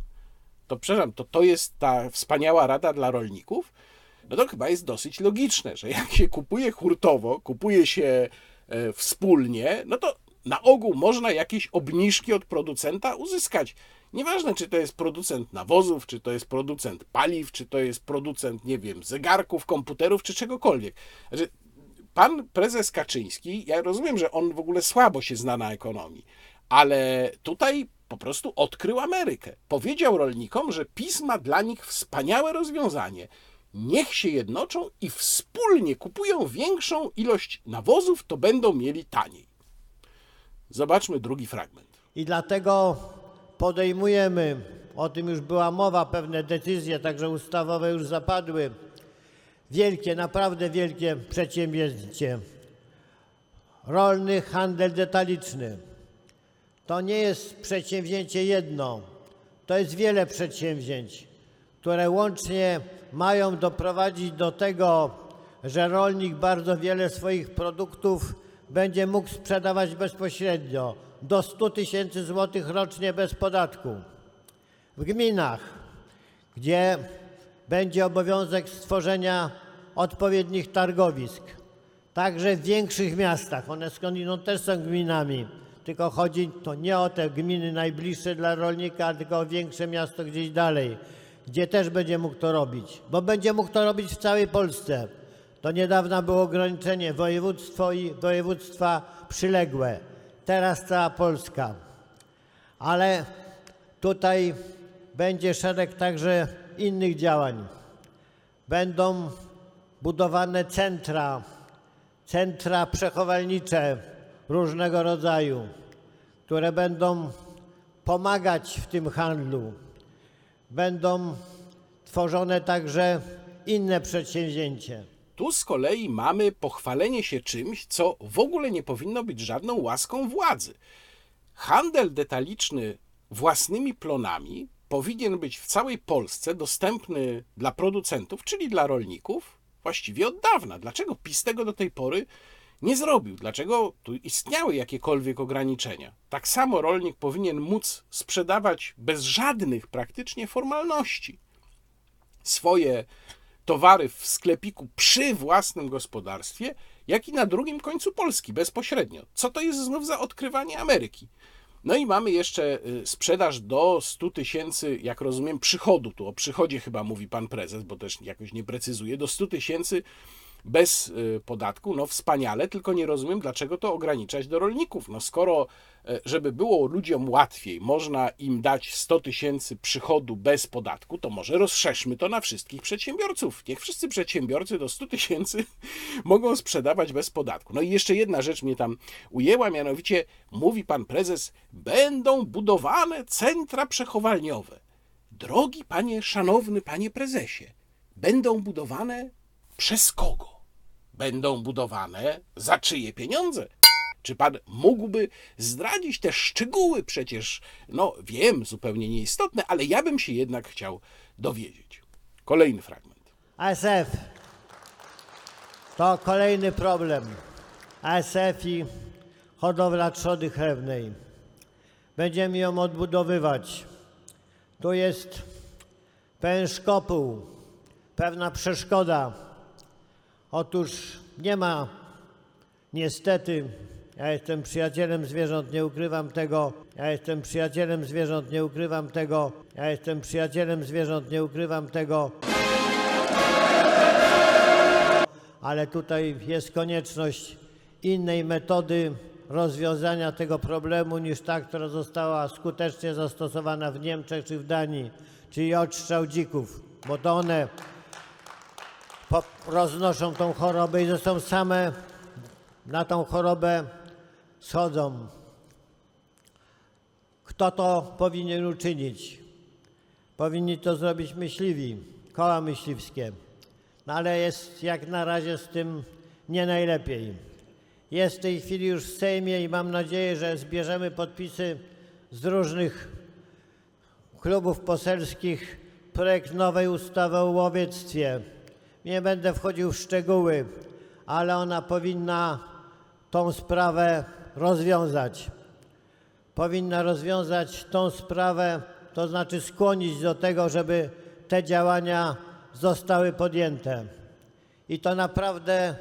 To przepraszam, to, to jest ta wspaniała rada dla rolników? No to chyba jest dosyć logiczne, że jak się kupuje hurtowo, kupuje się wspólnie, no to na ogół można jakieś obniżki od producenta uzyskać. Nieważne, czy to jest producent nawozów, czy to jest producent paliw, czy to jest producent, nie wiem, zegarków, komputerów, czy czegokolwiek. Że pan prezes Kaczyński, ja rozumiem, że on w ogóle słabo się zna na ekonomii, ale tutaj po prostu odkrył Amerykę. Powiedział rolnikom, że PiS ma dla nich wspaniałe rozwiązanie. Niech się jednoczą i wspólnie kupują większą ilość nawozów, to będą mieli taniej. Zobaczmy drugi fragment. I dlatego podejmujemy, o tym już była mowa, pewne decyzje, także ustawowe już zapadły, wielkie, naprawdę wielkie przedsięwzięcie. Rolny handel detaliczny. To nie jest przedsięwzięcie jedno, to jest wiele przedsięwzięć, które łącznie mają doprowadzić do tego, że rolnik bardzo wiele swoich produktów będzie mógł sprzedawać bezpośrednio do 100 tysięcy złotych rocznie bez podatku. W gminach, gdzie będzie obowiązek stworzenia odpowiednich targowisk, także w większych miastach, one skądinąd też są gminami, tylko chodzi to nie o te gminy najbliższe dla rolnika, tylko o większe miasto gdzieś dalej, gdzie też będzie mógł to robić, bo będzie mógł to robić w całej Polsce. Do niedawna było ograniczenie województwo i województwa przyległe. Teraz cała Polska. Ale tutaj będzie szereg także innych działań. Będą budowane centra, centra przechowalnicze różnego rodzaju, które będą pomagać w tym handlu. Będą tworzone także inne przedsięwzięcia. Tu z kolei mamy pochwalenie się czymś, co w ogóle nie powinno być żadną łaską władzy. Handel detaliczny własnymi plonami powinien być w całej Polsce dostępny dla producentów, czyli dla rolników, właściwie od dawna. Dlaczego PiS tego do tej pory nie zrobił? Dlaczego tu istniały jakiekolwiek ograniczenia? Tak samo rolnik powinien móc sprzedawać bez żadnych praktycznie formalności swoje towary w sklepiku przy własnym gospodarstwie, jak i na drugim końcu Polski bezpośrednio. Co to jest znów za odkrywanie Ameryki? No i mamy jeszcze y, sprzedaż do 100 tysięcy, jak rozumiem, przychodu. Tu o przychodzie chyba mówi pan prezes, bo też jakoś nie precyzuje. Do 100 tysięcy bez y, podatku, no wspaniale, tylko nie rozumiem, dlaczego to ograniczać do rolników. No skoro, e, żeby było ludziom łatwiej, można im dać 100 tysięcy przychodu bez podatku, to może rozszerzmy to na wszystkich przedsiębiorców. Niech wszyscy przedsiębiorcy do 100 tysięcy [LAUGHS] mogą sprzedawać bez podatku. No i jeszcze jedna rzecz mnie tam ujęła, mianowicie mówi pan prezes, będą budowane centra przechowalniowe. Drogi panie, szanowny panie prezesie, będą budowane przez kogo? Będą budowane, za czyje pieniądze? Czy pan mógłby zdradzić te szczegóły? Przecież, no wiem, zupełnie nieistotne, ale ja bym się jednak chciał dowiedzieć. Kolejny fragment. ASF to kolejny problem. ASF i hodowla trzody chlewnej. Będziemy ją odbudowywać. Tu jest pewien szkopuł, pewna przeszkoda Otóż nie ma. Niestety, ja jestem przyjacielem zwierząt, nie ukrywam tego, ja jestem przyjacielem zwierząt, nie ukrywam tego, ja jestem przyjacielem zwierząt, nie ukrywam tego. Ale tutaj jest konieczność innej metody rozwiązania tego problemu niż ta, która została skutecznie zastosowana w Niemczech czy w Danii, czyli odstrzał dzików, bo to one roznoszą tą chorobę i zresztą same na tą chorobę schodzą. Kto to powinien uczynić? Powinni to zrobić myśliwi, koła myśliwskie. No ale jest jak na razie z tym nie najlepiej. Jest w tej chwili już w Sejmie i mam nadzieję, że zbierzemy podpisy z różnych klubów poselskich projekt nowej ustawy o łowiectwie nie będę wchodził w szczegóły, ale ona powinna tą sprawę rozwiązać. Powinna rozwiązać tą sprawę, to znaczy skłonić do tego, żeby te działania zostały podjęte. I to naprawdę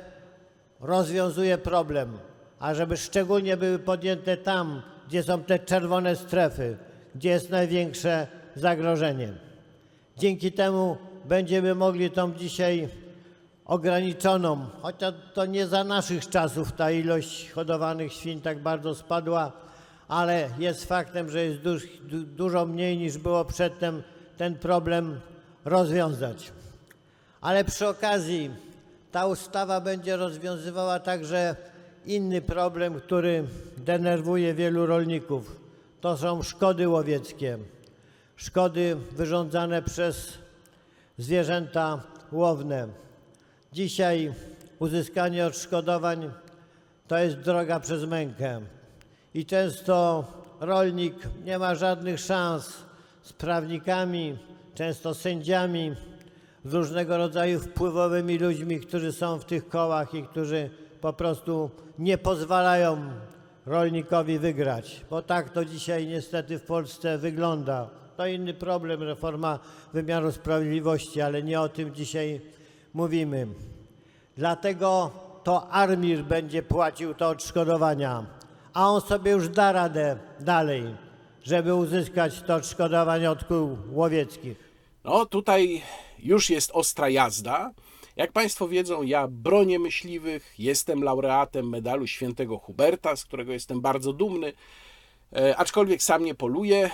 rozwiązuje problem. a żeby szczególnie były podjęte tam, gdzie są te czerwone strefy, gdzie jest największe zagrożenie. Dzięki temu będziemy mogli tą dzisiaj ograniczoną, chociaż to nie za naszych czasów ta ilość hodowanych świń tak bardzo spadła, ale jest faktem, że jest duż, du, dużo mniej niż było przedtem ten problem rozwiązać. Ale przy okazji ta ustawa będzie rozwiązywała także inny problem, który denerwuje wielu rolników. To są szkody łowieckie. Szkody wyrządzane przez zwierzęta łowne. Dzisiaj uzyskanie odszkodowań to jest droga przez mękę. I często rolnik nie ma żadnych szans z prawnikami, często sędziami, z różnego rodzaju wpływowymi ludźmi, którzy są w tych kołach i którzy po prostu nie pozwalają rolnikowi wygrać, bo tak to dzisiaj niestety w Polsce wygląda. To inny problem, reforma wymiaru sprawiedliwości, ale nie o tym dzisiaj mówimy. Dlatego to Armir będzie płacił te odszkodowania, a on sobie już da radę dalej, żeby uzyskać to odszkodowanie od kół łowieckich. No tutaj już jest ostra jazda. Jak Państwo wiedzą, ja bronię myśliwych, jestem laureatem medalu świętego Huberta, z którego jestem bardzo dumny, aczkolwiek sam nie poluję,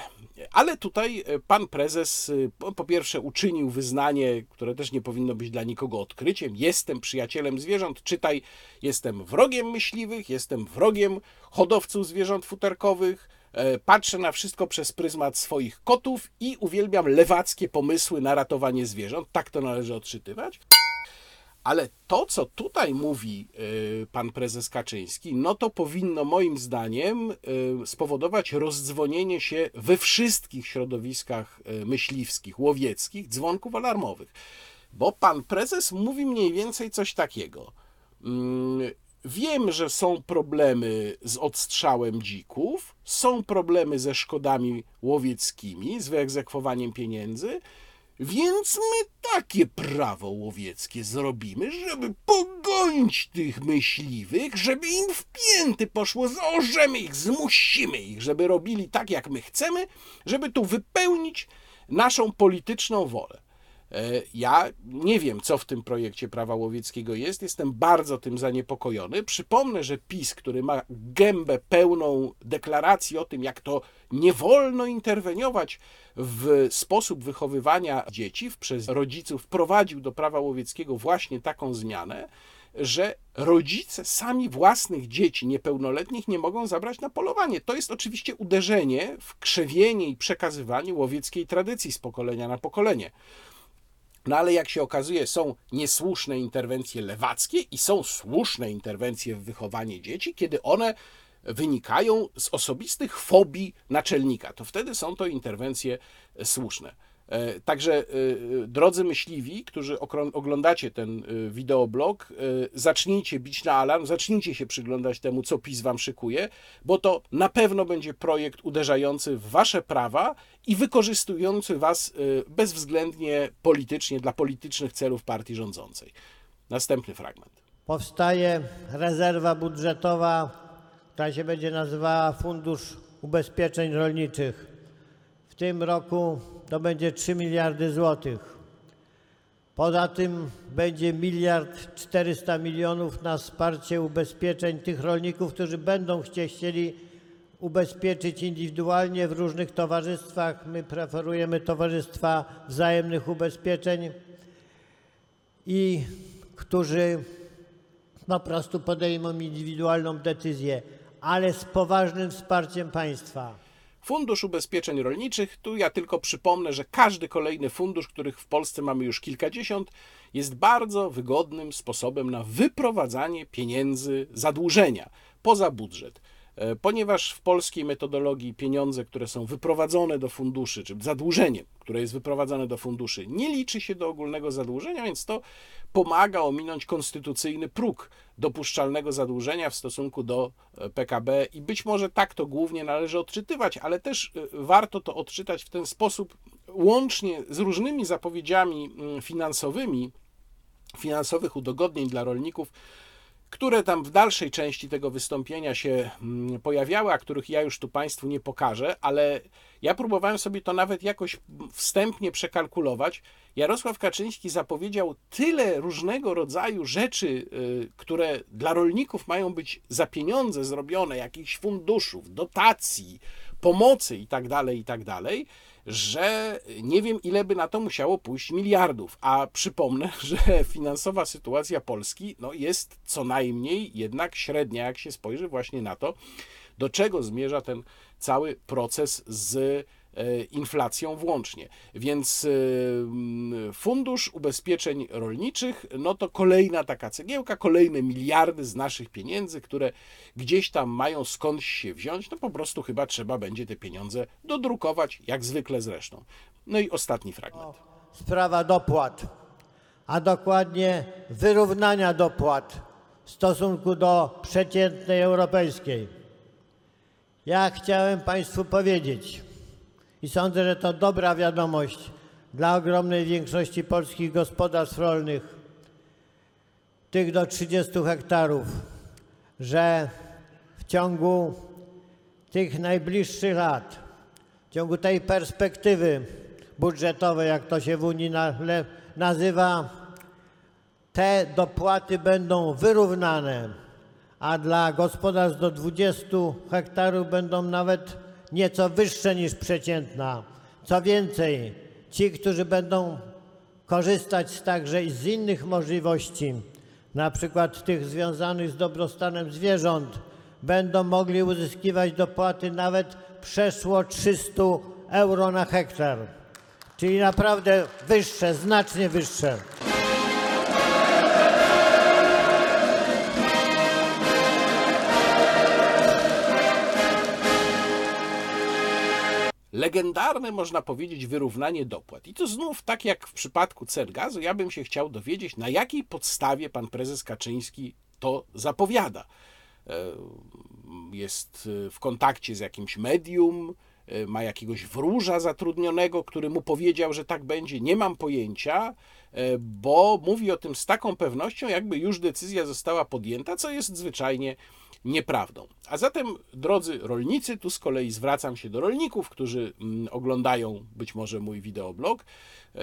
ale tutaj e, pan prezes e, po, pierwsze uczynił wyznanie, które też nie powinno być dla nikogo odkryciem. Jestem przyjacielem zwierząt, czytaj, jestem wrogiem myśliwych, jestem wrogiem hodowców zwierząt futerkowych, E, patrzę na wszystko przez pryzmat swoich kotów i uwielbiam lewackie pomysły na ratowanie zwierząt. Tak to należy odczytywać. Ale to, co tutaj mówi e, pan prezes Kaczyński, no to powinno moim zdaniem e, spowodować rozdzwonienie się we wszystkich środowiskach myśliwskich, łowieckich dzwonków alarmowych. Bo pan prezes mówi mniej więcej coś takiego. Mm, Wiem, że są problemy z odstrzałem dzików, są problemy ze szkodami łowieckimi, z wyegzekwowaniem pieniędzy, więc my takie prawo łowieckie zrobimy, żeby pogonić tych myśliwych, żeby im w pięty poszło, zaorzemy ich, zmusimy ich, żeby robili tak, jak my chcemy, żeby tu wypełnić naszą polityczną wolę. E, ja nie wiem, co w tym projekcie prawa łowieckiego jest. Jestem bardzo tym zaniepokojony. Przypomnę, że PiS, który ma gębę pełną deklaracji o tym, jak to nie wolno interweniować w sposób wychowywania dzieci przez rodziców, wprowadził do prawa łowieckiego właśnie taką zmianę, że rodzice sami własnych dzieci niepełnoletnich nie mogą zabrać na polowanie. To jest oczywiście uderzenie w krzewienie i przekazywanie łowieckiej tradycji z pokolenia na pokolenie. No ale jak się okazuje, są niesłuszne interwencje lewackie i są słuszne interwencje w wychowanie dzieci, kiedy one wynikają z osobistych fobii naczelnika. To wtedy są to interwencje słuszne. E, także, e, drodzy myśliwi, którzy oglądacie ten e, wideoblog, zacznijcie bić na alarm, zacznijcie się przyglądać temu, co PiS wam szykuje, bo to na pewno będzie projekt uderzający w wasze prawa i wykorzystujący was bezwzględnie politycznie dla politycznych celów partii rządzącej. Następny fragment. Powstaje rezerwa budżetowa, która się będzie nazywała Fundusz Ubezpieczeń Rolniczych. W tym roku to będzie 3 miliardy złotych. Poza tym będzie miliard 400 milionów na wsparcie ubezpieczeń tych rolników, którzy będą chcieli ubezpieczyć indywidualnie w różnych towarzystwach. My preferujemy towarzystwa wzajemnych ubezpieczeń i którzy po prostu podejmą indywidualną decyzję, ale z poważnym wsparciem państwa. Fundusz Ubezpieczeń Rolniczych, tu ja tylko przypomnę, że każdy kolejny fundusz, których w Polsce mamy już kilkadziesiąt, jest bardzo wygodnym sposobem na wyprowadzanie pieniędzy zadłużenia poza budżet. E, ponieważ w polskiej metodologii pieniądze, które są wyprowadzone do funduszy, czy zadłużenie, które jest wyprowadzane do funduszy, nie liczy się do ogólnego zadłużenia, więc to pomaga ominąć konstytucyjny próg dopuszczalnego zadłużenia w stosunku do e, PKB i być może tak to głównie należy odczytywać, ale też e, warto to odczytać w ten sposób, łącznie z różnymi zapowiedziami mm, finansowymi, finansowych udogodnień dla rolników, które tam w dalszej części tego wystąpienia się mm, pojawiały, a których ja już tu Państwu nie pokażę, ale ja próbowałem sobie to nawet jakoś wstępnie przekalkulować. Jarosław Kaczyński zapowiedział tyle różnego rodzaju rzeczy, y, które dla rolników mają być za pieniądze zrobione, jakichś funduszów, dotacji, pomocy itd., tak itd., tak że nie wiem, ile by na to musiało pójść miliardów. A przypomnę, [LAUGHS] że finansowa sytuacja Polski no, jest co najmniej jednak średnia, jak się spojrzy właśnie na to, do czego zmierza ten cały proces z inflacją włącznie. Więc e, Fundusz Ubezpieczeń Rolniczych, no to kolejna taka cegiełka, kolejne miliardy z naszych pieniędzy, które gdzieś tam mają skądś się wziąć, no po prostu chyba trzeba będzie te pieniądze dodrukować, jak zwykle zresztą. No i ostatni fragment. Sprawa dopłat, a dokładnie wyrównania dopłat w stosunku do przeciętnej europejskiej. Ja chciałem Państwu powiedzieć, i sądzę, że to dobra wiadomość dla ogromnej większości polskich gospodarstw rolnych, tych do 30 hektarów, że w ciągu tych najbliższych lat, w ciągu tej perspektywy budżetowej, jak to się w Unii nazywa, te dopłaty będą wyrównane, a dla gospodarstw do 20 hektarów będą nawet nieco wyższe niż przeciętna. Co więcej, ci, którzy będą korzystać także z innych możliwości, na przykład tych związanych z dobrostanem zwierząt, będą mogli uzyskiwać dopłaty nawet przeszło 300 euro na hektar, czyli naprawdę wyższe, znacznie wyższe. Legendarne, można powiedzieć, wyrównanie dopłat. I to znów, tak jak w przypadku cen gazu, ja bym się chciał dowiedzieć, na jakiej podstawie pan prezes Kaczyński to zapowiada. E, jest w kontakcie z jakimś medium, e, ma jakiegoś wróża zatrudnionego, który mu powiedział, że tak będzie. Nie mam pojęcia, e, bo mówi o tym z taką pewnością, jakby już decyzja została podjęta, co jest zwyczajnie nieprawdą. A zatem, drodzy rolnicy, tu z kolei zwracam się do rolników, którzy mm, oglądają być może mój wideoblog. E,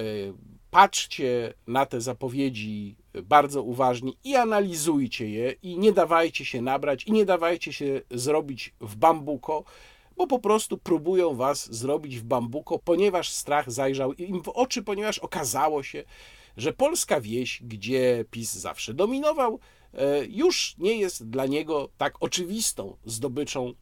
patrzcie na te zapowiedzi bardzo uważnie i analizujcie je, i nie dawajcie się nabrać, i nie dawajcie się zrobić w bambuko, bo po prostu próbują was zrobić w bambuko, ponieważ strach zajrzał im w oczy, ponieważ okazało się, że polska wieś, gdzie PiS zawsze dominował, już nie jest dla niego tak oczywistą zdobyczą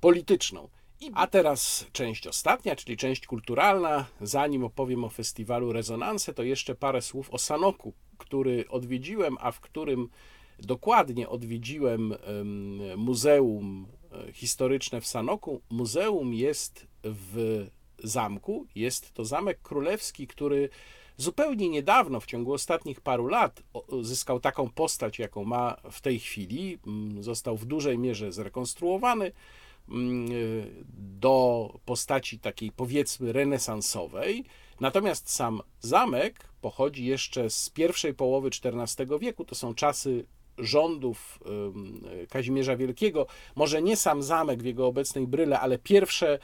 polityczną. A teraz część ostatnia, czyli część kulturalna. Zanim opowiem o festiwalu Rezonanse, to jeszcze parę słów o Sanoku, który odwiedziłem, a w którym dokładnie odwiedziłem Muzeum e, Historyczne w Sanoku. Muzeum jest w zamku. Jest to zamek królewski, który zupełnie niedawno, w ciągu ostatnich paru lat, zyskał taką postać, jaką ma w tej chwili. Mm, został w dużej mierze zrekonstruowany mm, do postaci takiej powiedzmy renesansowej. Natomiast sam zamek pochodzi jeszcze z pierwszej połowy XIV wieku. To są czasy rządów Kazimierza Wielkiego, może nie sam zamek w jego obecnej bryle, ale pierwsze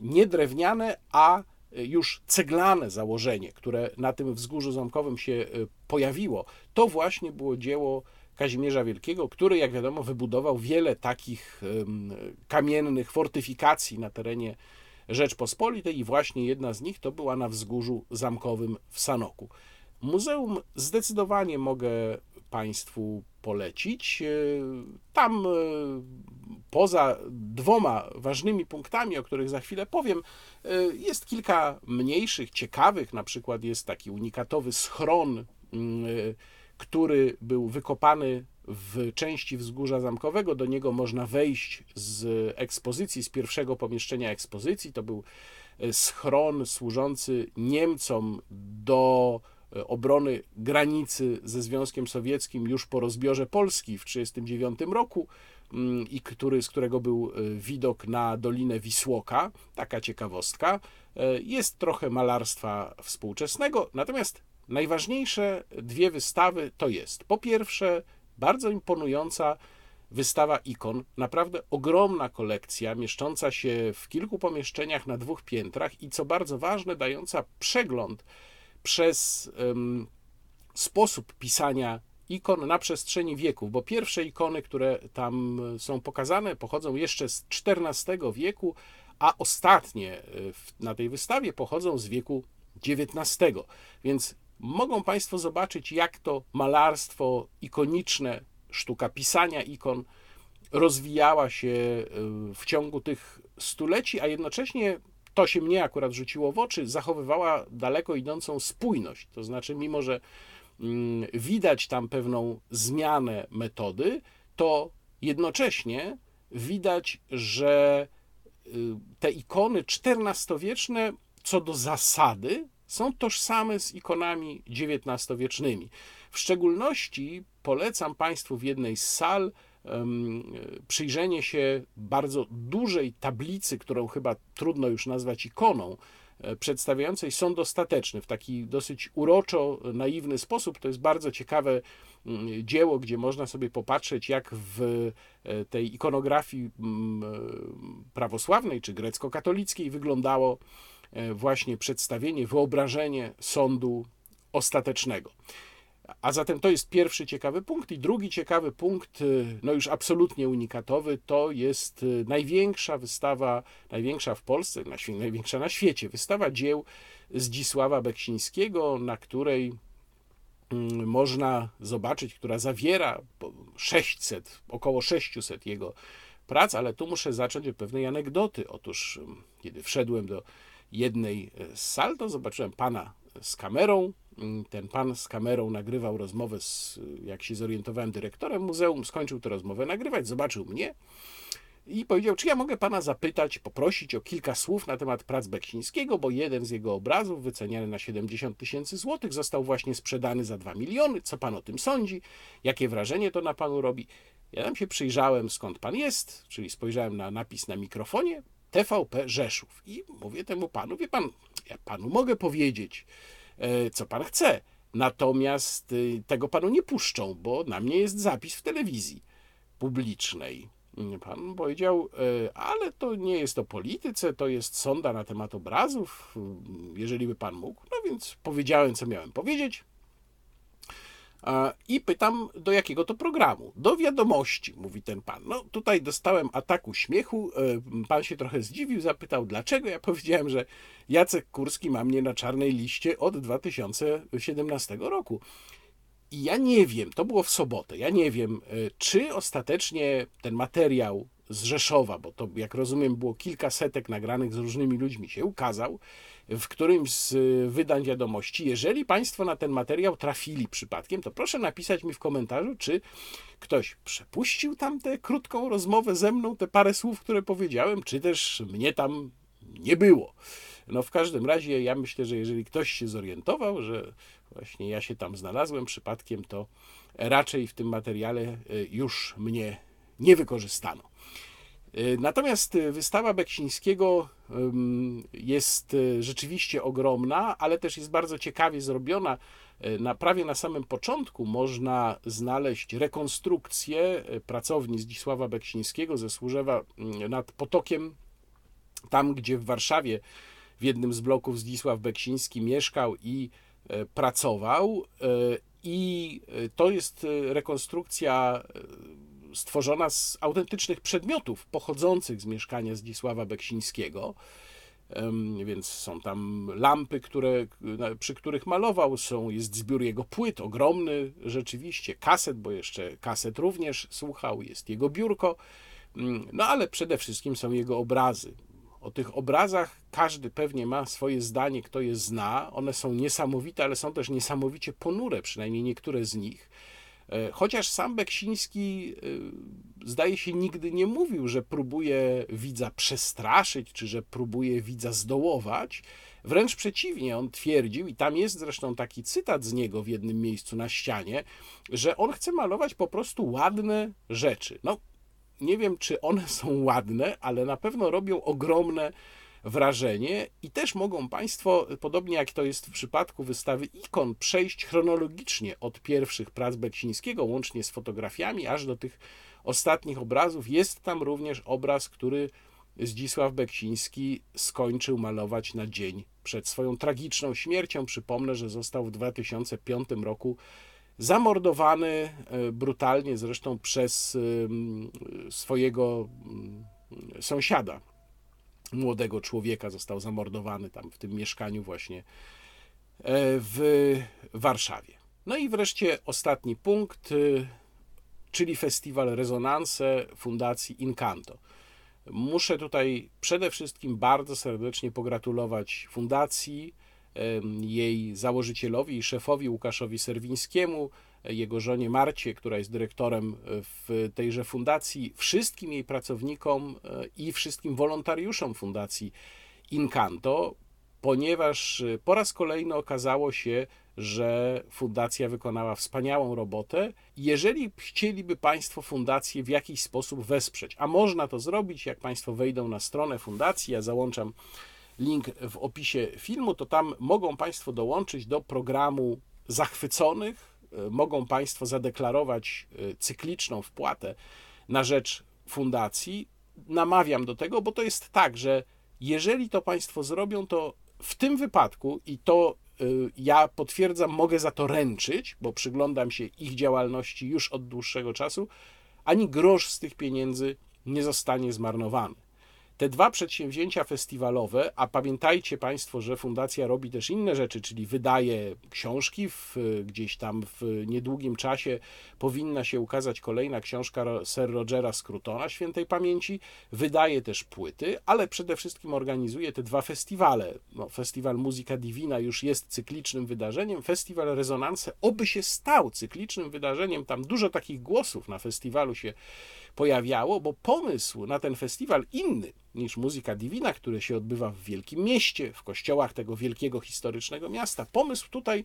nie drewniane, a już ceglane założenie, które na tym wzgórzu zamkowym się e, pojawiło, to właśnie było dzieło Kazimierza Wielkiego, który, jak wiadomo, wybudował wiele takich kamiennych fortyfikacji na terenie Rzeczpospolitej i właśnie jedna z nich to była na wzgórzu zamkowym w Sanoku. Muzeum zdecydowanie mogę Państwu polecić. E, tam e, poza dwoma ważnymi punktami, o których za chwilę powiem, e, jest kilka mniejszych, ciekawych. Na przykład jest taki unikatowy schron, mm, który był wykopany w części wzgórza zamkowego. Do niego można wejść z ekspozycji, z pierwszego pomieszczenia ekspozycji. To był schron służący Niemcom do obrony granicy ze Związkiem Sowieckim już po rozbiorze Polski w 1939 roku mm, i który, z którego był e, widok na Dolinę Wisłoka, taka ciekawostka. E, jest trochę malarstwa współczesnego, natomiast najważniejsze dwie wystawy to jest po pierwsze bardzo imponująca wystawa ikon, naprawdę ogromna kolekcja, mieszcząca się w kilku pomieszczeniach na dwóch piętrach i co bardzo ważne, dająca przegląd przez um, sposób pisania ikon na przestrzeni wieków, bo pierwsze ikony, które tam są pokazane, pochodzą jeszcze z XIV wieku, a ostatnie na tej wystawie pochodzą z wieku XIX. Więc mogą Państwo zobaczyć, jak to malarstwo ikoniczne, sztuka pisania ikon rozwijała się y, w ciągu tych stuleci, a jednocześnie to się mnie akurat rzuciło w oczy, zachowywała daleko idącą spójność. To znaczy, mimo że mm, widać tam pewną zmianę metody, to jednocześnie widać, że y, te ikony XIV-wieczne co do zasady są tożsame z ikonami XIX-wiecznymi. W szczególności polecam Państwu w jednej z sal przyjrzenie się bardzo dużej tablicy, którą chyba trudno już nazwać ikoną, e, przedstawiającej sąd ostateczny w taki dosyć uroczo naiwny sposób. To jest bardzo ciekawe mm, dzieło, gdzie można sobie popatrzeć, jak w e, tej ikonografii mm, e, prawosławnej czy grecko-katolickiej wyglądało właśnie przedstawienie, wyobrażenie sądu ostatecznego. A zatem to jest pierwszy ciekawy punkt. I drugi ciekawy punkt, y, no już absolutnie unikatowy, to jest y, największa wystawa, największa w Polsce, największa na świecie, wystawa dzieł Zdzisława Beksińskiego, na której mm, można zobaczyć, która zawiera 600, około 600 jego prac, ale tu muszę zacząć od pewnej anegdoty. Otóż, mm, kiedy wszedłem do jednej z sal, to zobaczyłem pana z kamerą, ten pan z kamerą nagrywał rozmowę z, jak się zorientowałem, dyrektorem muzeum, skończył tę rozmowę nagrywać, zobaczył mnie i powiedział, czy ja mogę pana zapytać, poprosić o kilka słów na temat prac Beksińskiego, bo jeden z jego obrazów, wyceniany na 70 tysięcy złotych, został właśnie sprzedany za 2 miliony. Co pan o tym sądzi? Jakie wrażenie to na panu robi? Ja tam się przyjrzałem, skąd pan jest, czyli spojrzałem na napis na mikrofonie, TVP Rzeszów. I mówię temu panu, wie pan, ja panu mogę powiedzieć, co pan chce. Natomiast y, tego panu nie puszczą, bo na mnie jest zapis w telewizji publicznej. Pan powiedział, e, ale to nie jest o polityce, to jest sonda na temat obrazów, jeżeli by pan mógł. No więc powiedziałem, co miałem powiedzieć. I pytam, do jakiego to programu? Do wiadomości, mówi ten pan. No tutaj dostałem ataku śmiechu. E, pan się trochę zdziwił, zapytał dlaczego. Ja powiedziałem, że Jacek Kurski ma mnie na czarnej liście od 2017 roku. I ja nie wiem, to było w sobotę, ja nie wiem, e, czy ostatecznie ten materiał z Rzeszowa, bo to jak rozumiem było kilka setek nagranych z różnymi ludźmi się ukazał, w którymś z y, wydań wiadomości. Jeżeli Państwo na ten materiał trafili przypadkiem, to proszę napisać mi w komentarzu, czy ktoś przepuścił tam tę krótką rozmowę ze mną, te parę słów, które powiedziałem, czy też mnie tam nie było. No w każdym razie ja myślę, że jeżeli ktoś się zorientował, że właśnie ja się tam znalazłem przypadkiem, to raczej w tym materiale y, już mnie nie wykorzystano. Y, natomiast y, wystawa Beksińskiego jest y, rzeczywiście ogromna, ale też jest bardzo ciekawie zrobiona. Na, prawie na samym początku można znaleźć rekonstrukcję pracowni Zdzisława Beksińskiego ze Służewa mm, nad Potokiem, tam gdzie w Warszawie w jednym z bloków Zdzisław Beksiński mieszkał i pracował. I to jest rekonstrukcja stworzona z autentycznych przedmiotów pochodzących z mieszkania Zdzisława Beksińskiego. Więc są tam lampy, które, przy których malował, są, jest zbiór jego płyt, ogromny rzeczywiście, kaset, bo jeszcze kaset również słuchał, jest jego biurko, mm, no ale przede wszystkim są jego obrazy. O tych obrazach każdy pewnie ma swoje zdanie, kto je zna. One są niesamowite, ale są też niesamowicie ponure, przynajmniej niektóre z nich. E, chociaż sam Beksiński e, zdaje się nigdy nie mówił, że próbuje widza przestraszyć, czy że próbuje widza zdołować. Wręcz przeciwnie, on twierdził, i tam jest zresztą taki cytat z niego w jednym miejscu na ścianie, że on chce malować po prostu ładne rzeczy. No, nie wiem, czy one są ładne, ale na pewno robią ogromne wrażenie i też mogą Państwo, podobnie jak to jest w przypadku wystawy ikon, przejść chronologicznie od pierwszych prac Beksińskiego, łącznie z fotografiami, aż do tych ostatnich obrazów. Jest tam również obraz, który Zdzisław Beksiński skończył malować na dzień przed swoją tragiczną śmiercią. Przypomnę, że został w 2005 roku zamordowany e, brutalnie zresztą przez swojego sąsiada, młodego człowieka, został zamordowany tam w tym mieszkaniu właśnie e, w Warszawie. No i wreszcie ostatni punkt, e, czyli festiwal Rezonanse Fundacji Incanto. Muszę tutaj przede wszystkim bardzo serdecznie pogratulować fundacji, jej założycielowi i szefowi Łukaszowi Serwińskiemu, jego żonie Marcie, która jest dyrektorem w tejże fundacji, wszystkim jej pracownikom e, i wszystkim wolontariuszom fundacji Incanto, ponieważ e, po raz kolejny okazało się, że fundacja wykonała wspaniałą robotę. Jeżeli chcieliby Państwo fundację w jakiś sposób wesprzeć, a można to zrobić, jak Państwo wejdą na stronę fundacji, ja załączam link w opisie filmu, to tam mogą Państwo dołączyć do programu zachwyconych, e, mogą Państwo zadeklarować e, cykliczną wpłatę na rzecz fundacji. Namawiam do tego, bo to jest tak, że jeżeli to Państwo zrobią, to w tym wypadku, i to y, ja potwierdzam, mogę za to ręczyć, bo przyglądam się ich działalności już od dłuższego czasu, ani grosz z tych pieniędzy nie zostanie zmarnowany. Te dwa przedsięwzięcia festiwalowe, a pamiętajcie Państwo, że fundacja robi też inne rzeczy, czyli wydaje książki, w, gdzieś tam w niedługim czasie powinna się ukazać kolejna książka Sir Rogera Scrutona świętej pamięci, wydaje też płyty, ale przede wszystkim organizuje te dwa festiwale. No, festiwal Muzyka Divina już jest cyklicznym wydarzeniem, festiwal Rezonanse oby się stał cyklicznym wydarzeniem, tam dużo takich głosów na festiwalu się pojawiało, bo pomysł na ten festiwal inny niż Muzyka Divina, który się odbywa w wielkim mieście, w kościołach tego wielkiego historycznego miasta. Pomysł tutaj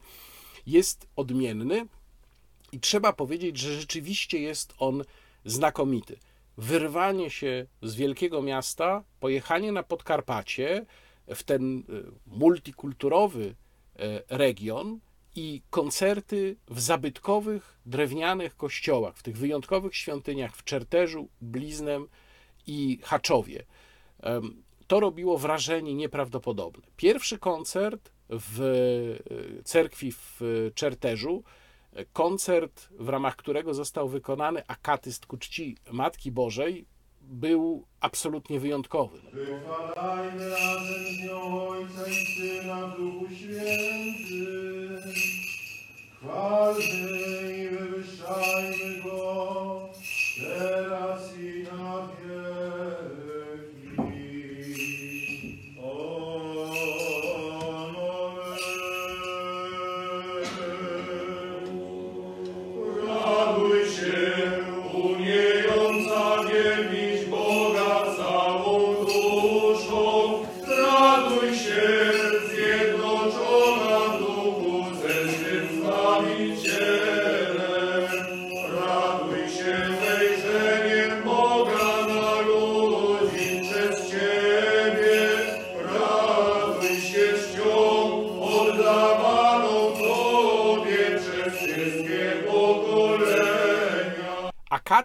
jest odmienny i trzeba powiedzieć, że rzeczywiście jest on znakomity. Wyrwanie się z wielkiego miasta, pojechanie na Podkarpacie w ten e, multikulturowy e, region, i koncerty w zabytkowych, drewnianych kościołach, w tych wyjątkowych świątyniach w Czerterzu, Bliznem i Haczowie. To robiło wrażenie nieprawdopodobne. Pierwszy koncert w e, cerkwi w Czerterzu, e, koncert, w ramach którego został wykonany akatyst ku czci Matki Bożej, był absolutnie wyjątkowy. Wychwalajmy razem z nią Ojca i Syna w Duchu Świętym. Chwalmy i wywyższajmy Go teraz i na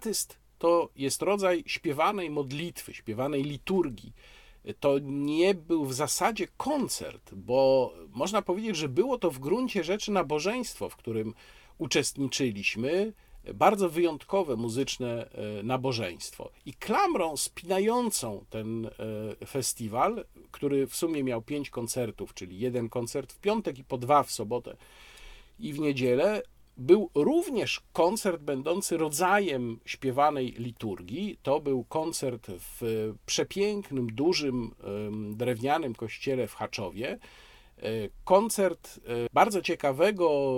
Akatyst to jest rodzaj śpiewanej modlitwy, śpiewanej liturgii. To nie był w zasadzie koncert, bo można powiedzieć, że było to w gruncie rzeczy nabożeństwo, w którym uczestniczyliśmy, bardzo wyjątkowe muzyczne e, nabożeństwo. I klamrą spinającą ten e, festiwal, który w sumie miał pięć koncertów, czyli jeden koncert w piątek i po dwa w sobotę i w niedzielę, był również koncert będący rodzajem śpiewanej liturgii. To był koncert w przepięknym, dużym, drewnianym kościele w Haczowie. E, koncert e, bardzo ciekawego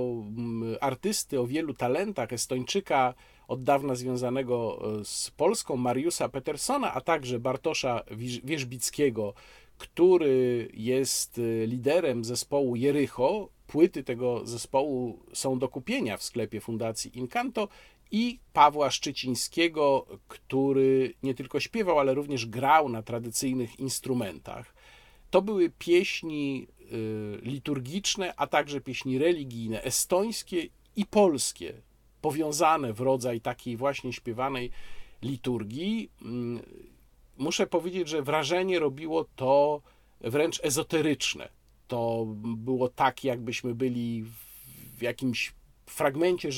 artysty o wielu talentach, Estończyka od dawna związanego e, z Polską, Mariusa Petersona, a także Bartosza Wierzbickiego, który jest liderem zespołu Jericho, płyty tego zespołu są do kupienia w sklepie Fundacji Incanto i Pawła Szczycińskiego, który nie tylko śpiewał, ale również grał na tradycyjnych instrumentach. to były pieśni y, liturgiczne, a także pieśni religijne, estońskie i polskie, powiązane w rodzaj takiej właśnie śpiewanej liturgii. Mm, Muszę powiedzieć, że wrażenie robiło to wręcz ezoteryczne. To było tak, jakbyśmy byli w jakimś fragmencie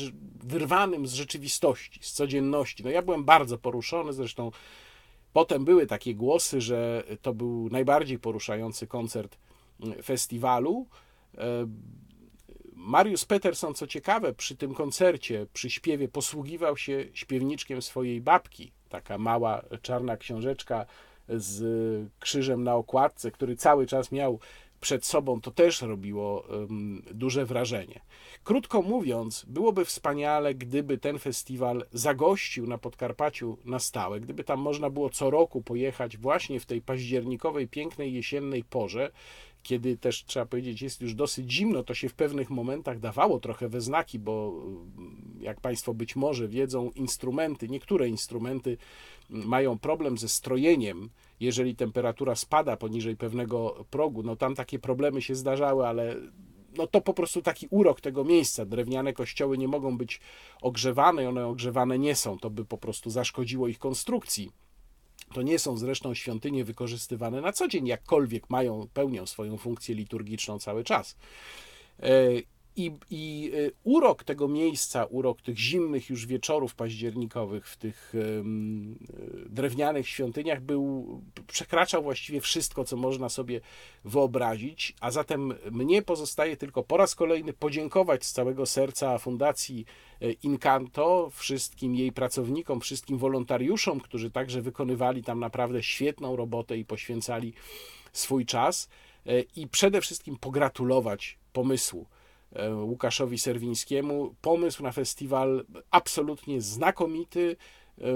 wyrwanym z rzeczywistości, z codzienności. No ja byłem bardzo poruszony, zresztą potem były takie głosy, że to był najbardziej poruszający koncert mm, festiwalu. E, Mariusz Peterson, co ciekawe, przy tym koncercie, przy śpiewie posługiwał się śpiewniczkiem swojej babki. Taka mała czarna książeczka z krzyżem na okładce, który cały czas miał przed sobą, to też robiło duże wrażenie. Krótko mówiąc, byłoby wspaniale, gdyby ten festiwal zagościł na Podkarpaciu na stałe, gdyby tam można było co roku pojechać właśnie w tej październikowej, pięknej jesiennej porze, kiedy też trzeba powiedzieć, jest już dosyć zimno, to się w pewnych momentach dawało trochę we znaki, bo jak Państwo być może wiedzą, instrumenty, niektóre instrumenty mają problem ze strojeniem, jeżeli temperatura spada poniżej pewnego progu. No tam takie problemy się zdarzały, ale no to po prostu taki urok tego miejsca. Drewniane kościoły nie mogą być ogrzewane one ogrzewane nie są. To by po prostu zaszkodziło ich konstrukcji. To nie są zresztą świątynie wykorzystywane na co dzień, jakkolwiek mają, pełnią swoją funkcję liturgiczną cały czas. I, I e, urok tego miejsca, urok tych zimnych już wieczorów październikowych w tych e, drewnianych świątyniach był, przekraczał właściwie wszystko, co można sobie wyobrazić, a zatem mnie pozostaje tylko po raz kolejny podziękować z całego serca Fundacji e, Incanto, wszystkim jej pracownikom, wszystkim wolontariuszom, którzy także wykonywali tam naprawdę świetną robotę i poświęcali swój czas i przede wszystkim pogratulować pomysłu Łukaszowi Serwińskiemu. Pomysł na festiwal absolutnie znakomity.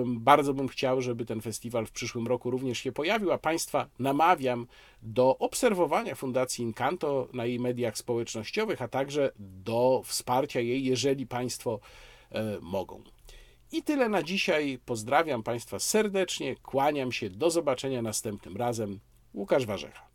Bardzo bym chciał, żeby ten festiwal w przyszłym roku również się pojawił, a Państwa namawiam do obserwowania Fundacji Incanto na jej mediach społecznościowych, a także do wsparcia jej, jeżeli Państwo e, mogą. I tyle na dzisiaj. Pozdrawiam Państwa serdecznie, kłaniam się, do zobaczenia następnym razem. Łukasz Warzecha.